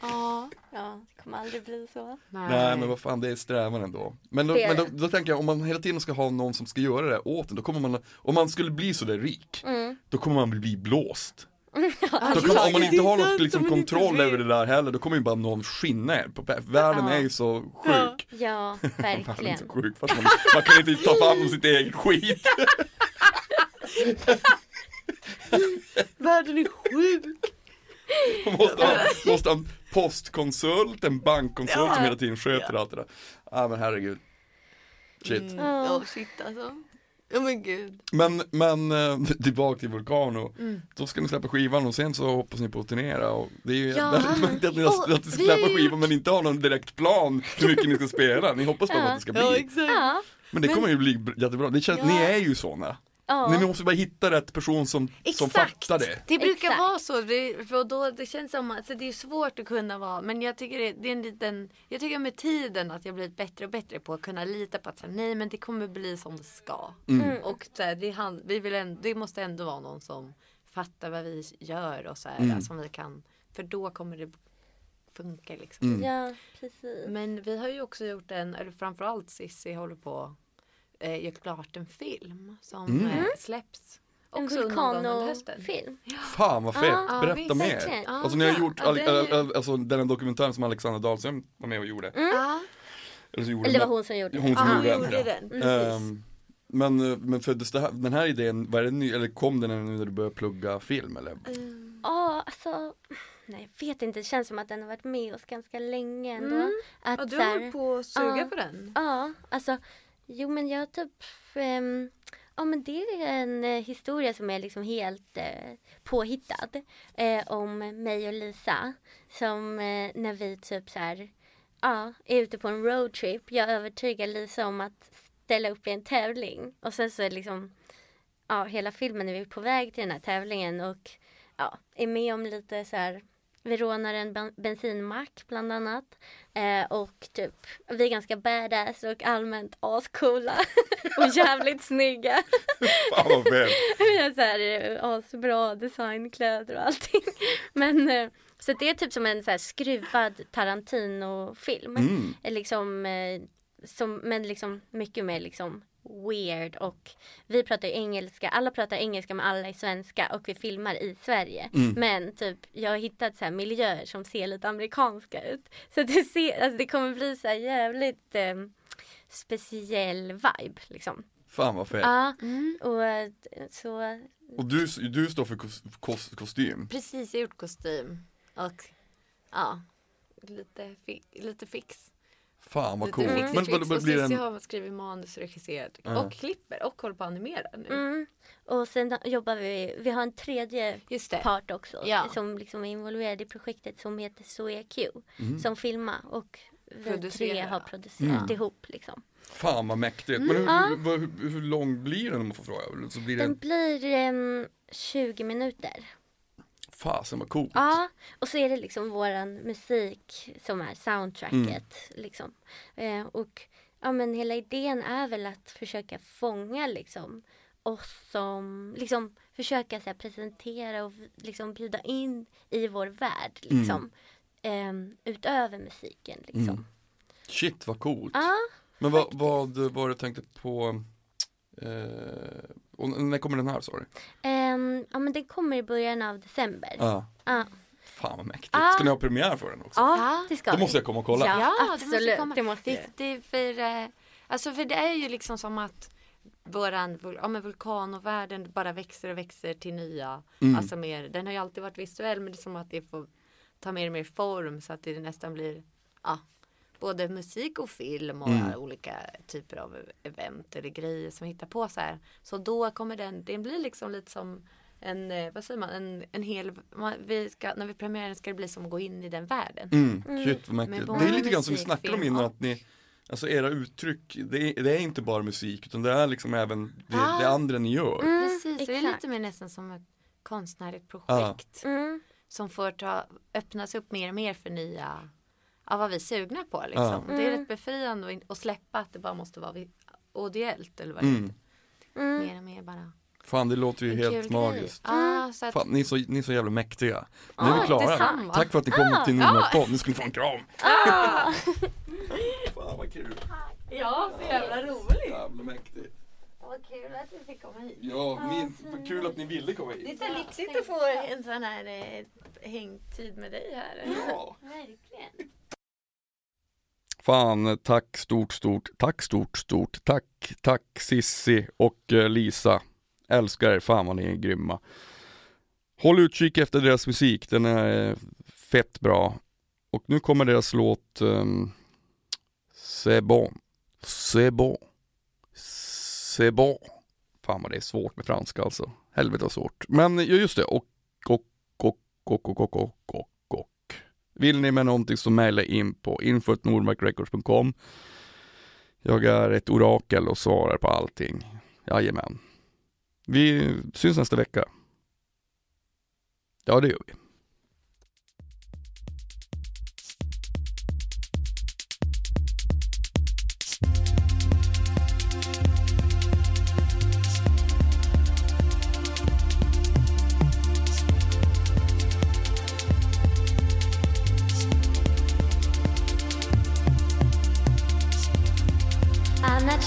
Ja, det kommer aldrig bli så. Nej men vad fan det är strävan ändå. Men, då, men då, då tänker jag om man hela tiden ska ha någon som ska göra det åt en, då kommer man, om man skulle bli sådär rik, Mm. då kommer man bli blåst. *laughs* Alltså, kommer, om man inte har något liksom, kontroll över det där heller, då kommer ju bara någon skinna er. Världen Ja. är ju så sjuk. Ja, *laughs* Världen är verkligen. så sjuk för att man, man kan inte ta hand om sitt eget skit. *laughs* Världen är sjuk. Man måste ha, måste ha en postkonsult, en bankkonsult som hela tiden sköter allt det där. Ja men herregud. Shit. Mm. Ja, shit alltså. Ja men gud. Men, men eh, tillbaka till Vulcano. Mm. Då ska ni släppa skivan och sen så hoppas ni på att turnera och det är ju Ja. att *laughs* ni, att ni ska släppa gjort- skivan men inte har någon direkt plan hur mycket ni ska spela. Ni hoppas bara Ja. att det ska Ja bli. exakt. Ja, Men det Men- kommer ju bli jättebra, det känns, Ja. ni är ju såna. Ja. Ni måste bara hitta rätt person som, som fattar det. Det brukar Exakt. vara så. Det, för då, det känns som att så det är svårt att kunna vara. Men jag tycker det, det är en liten. Jag tycker med tiden att jag blivit bättre och bättre på att kunna lita på att så här, nej men det kommer bli som det ska. Mm. Och så här, det, hand, vi vill ändå, det måste ändå vara någon som fattar vad vi gör och så här, Mm. som vi kan. För då kommer det funka liksom. Mm. Ja, precis. Men vi har ju också gjort en, eller framförallt Cissi håller på eh, gör klart en film som Mm. eh, släpps. En vulkanofilm. Fan vad fett, Ja, berätta visst. mer. Ja, Alltså ni har gjort, all, det alltså den dokumentären som Alexandra Dahlström var med och gjorde. Ja, Eller, så gjorde Eller det den- var hon som gjorde hon som gjorde hon den. gjorde ja. den. Precis. Ehm, men, eh, men föddes det här, den här idén, var det ny, eller kom den nu när du började plugga film eller? Mm. Ja, alltså. Nej, jag vet inte. Det känns som att den har varit med oss ganska länge ändå. Mm. Att, Ja, du har här- på att suga Ja. på den. Ja, alltså. Jo, men jag typ. um, ja, men det är en eh, historia som är liksom helt eh, påhittad. Eh, om mig och Lisa. Som eh, när vi typ så här. Ja, är ute på en roadtrip. Jag övertygar Lisa om att ställa upp i en tävling. Och sen så är liksom. Ja, hela filmen är vi på väg till den här tävlingen och ja, är med om lite så här vi rånar en ben- bensinmack bland annat. Eh, och typ, vi är ganska badass och allmänt ascoola. *laughs* och jävligt snygga. *laughs* Fan vad fett! *laughs* Vi har så här eh, asbra designkläder och allting. Men eh, så det är typ som en så här skruvad Tarantino-film. Mm. Eh, Liksom, eh, som, men liksom mycket mer liksom weird och vi pratar ju engelska, alla pratar engelska men alla är svenska och vi filmar i Sverige. Mm. Men typ jag har hittat så här miljöer som ser lite amerikanska ut. Så det, ser, alltså det kommer bli så här jävligt eh, speciell vibe liksom. Fan vad fett. Ja, Mm. och eh, så Och du, du står för kos, kos, kostym. Precis, jag har gjort kostym. Och ja, lite, fi, lite fix. Fan vad coolt. fixigt Men vad Och blir en, har skrivit manus, regisserat Ja. och klipper och håller på att animera nu. Mm. Och sen jobbar vi, vi har en tredje Just det. part också Ja. som liksom är involverad i projektet som heter Zoe Q Mm. som filmar och vi tre har producerat Mm. ihop liksom. fan vad mäktigt. Men hur, Ja. hur, hur, hur lång blir den om man får fråga? Så blir Den det, blir em, 20 minuter. Fasen vad coolt. Ja, och så är det liksom våran musik som är soundtracket. Liksom. Eh, och ja, men hela idén är väl att försöka fånga liksom oss som, liksom försöka så här, presentera och liksom bjuda in i vår värld liksom. Em, utöver musiken liksom. Mm. Shit vad coolt. Ja, Men vad, vad var det du tänkte på, eh, och när kommer den här sa du? em, ja men den kommer i början av december. Ja. Ja, Fan vad mäktigt. Ah. Ska ni ha premiär för den också? ja Ja, det ska Då vi. måste jag komma och kolla. Ja, det måste absolut. komma. Det måste Det, det är för, eh, alltså för det är ju liksom som att våran ja, men vulkanovärlden bara växer och växer till nya. Mm. Alltså mer, den har ju alltid varit visuell men det är som att det får ta mer och mer form så att det nästan blir ja, både musik och film och Mm. olika typer av event eller grejer som vi hittar på så här. Så då kommer den, den blir liksom lite som en, eh, vad säger man, en, en hel, man, vi ska, när vi premiärar ska det bli som att gå in i den världen. Mm. Mm. Shit vad Det både är lite grann som vi musik, snackade om film innan och- att ni Alltså era uttryck, det är, det är inte bara musik utan det är liksom även det, Ja. det andra ni gör. Mm, Precis, det är lite mer nästan som ett konstnärligt projekt. Ja. Mm. som får ta, öppnas upp mer och mer för nya, av vad vi är sugna på liksom. Ja. Det är Mm. rätt befriande att, släppa att det bara måste vara vi- ideellt eller vad Mm. det heter. Mm. Mer och mer bara. Fan det låter ju en helt magiskt. Så att, Fan, ni, är så, ni är så jävla mäktiga. Nu är vi klara. Tack för att ni kom till Nordmark podd. Nu ska ni få en kram. Ah! *laughs* Fan vad kul. ja, så jävla roligt. Jävla mäktigt. Vad kul att vi fick komma hit. Ja, min, kul att ni ville komma Det är hit. så lyxigt att få en sån här eh, hängtid med dig här. Ja. Verkligen. Fan, tack stort, stort, tack stort, stort, tack, tack Sissi och eh, Lisa. Älskar er, fan vad ni är grymma. Håll utkik efter deras musik, den är eh, fett bra. Och nu kommer deras låt um, C'est bon, c'est bon, c'est bon. Fan vad det är svårt med franska alltså. Helvete vad svårt. Men just det, och, och, och, och, och, och, och, och. Vill ni med någonting så mejla in på info.nordmarkrecords.com. Jag är ett orakel och svarar på allting. Jajamän. Vi syns nästa vecka. Ja, det gör vi.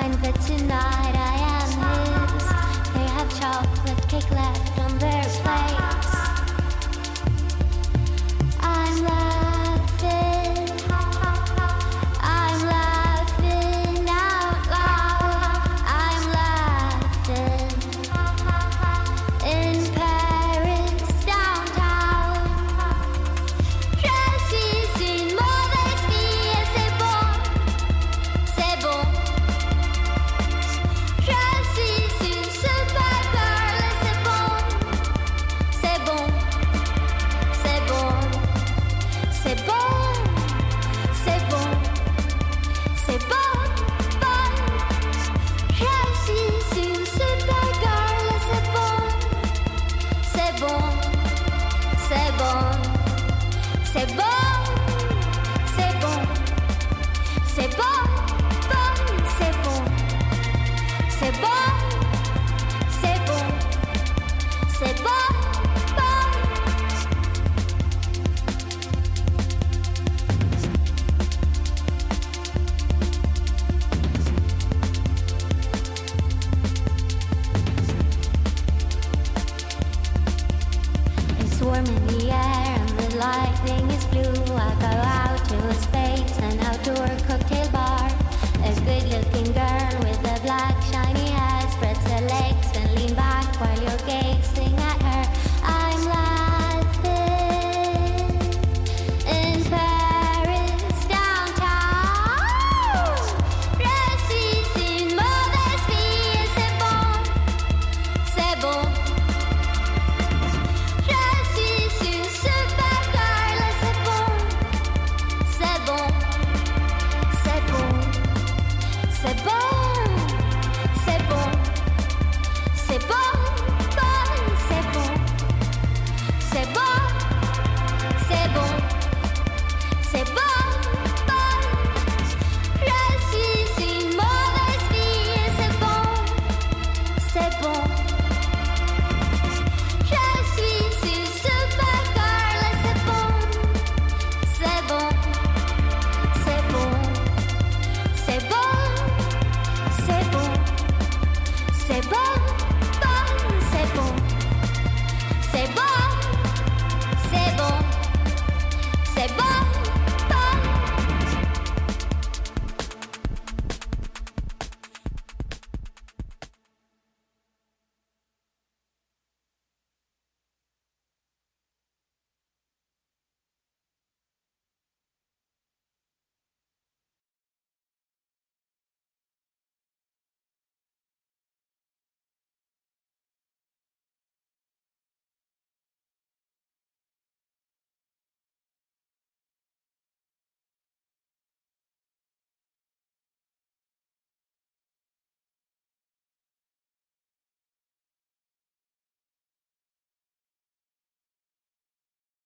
find that tonight I am his. They have chocolate cake left.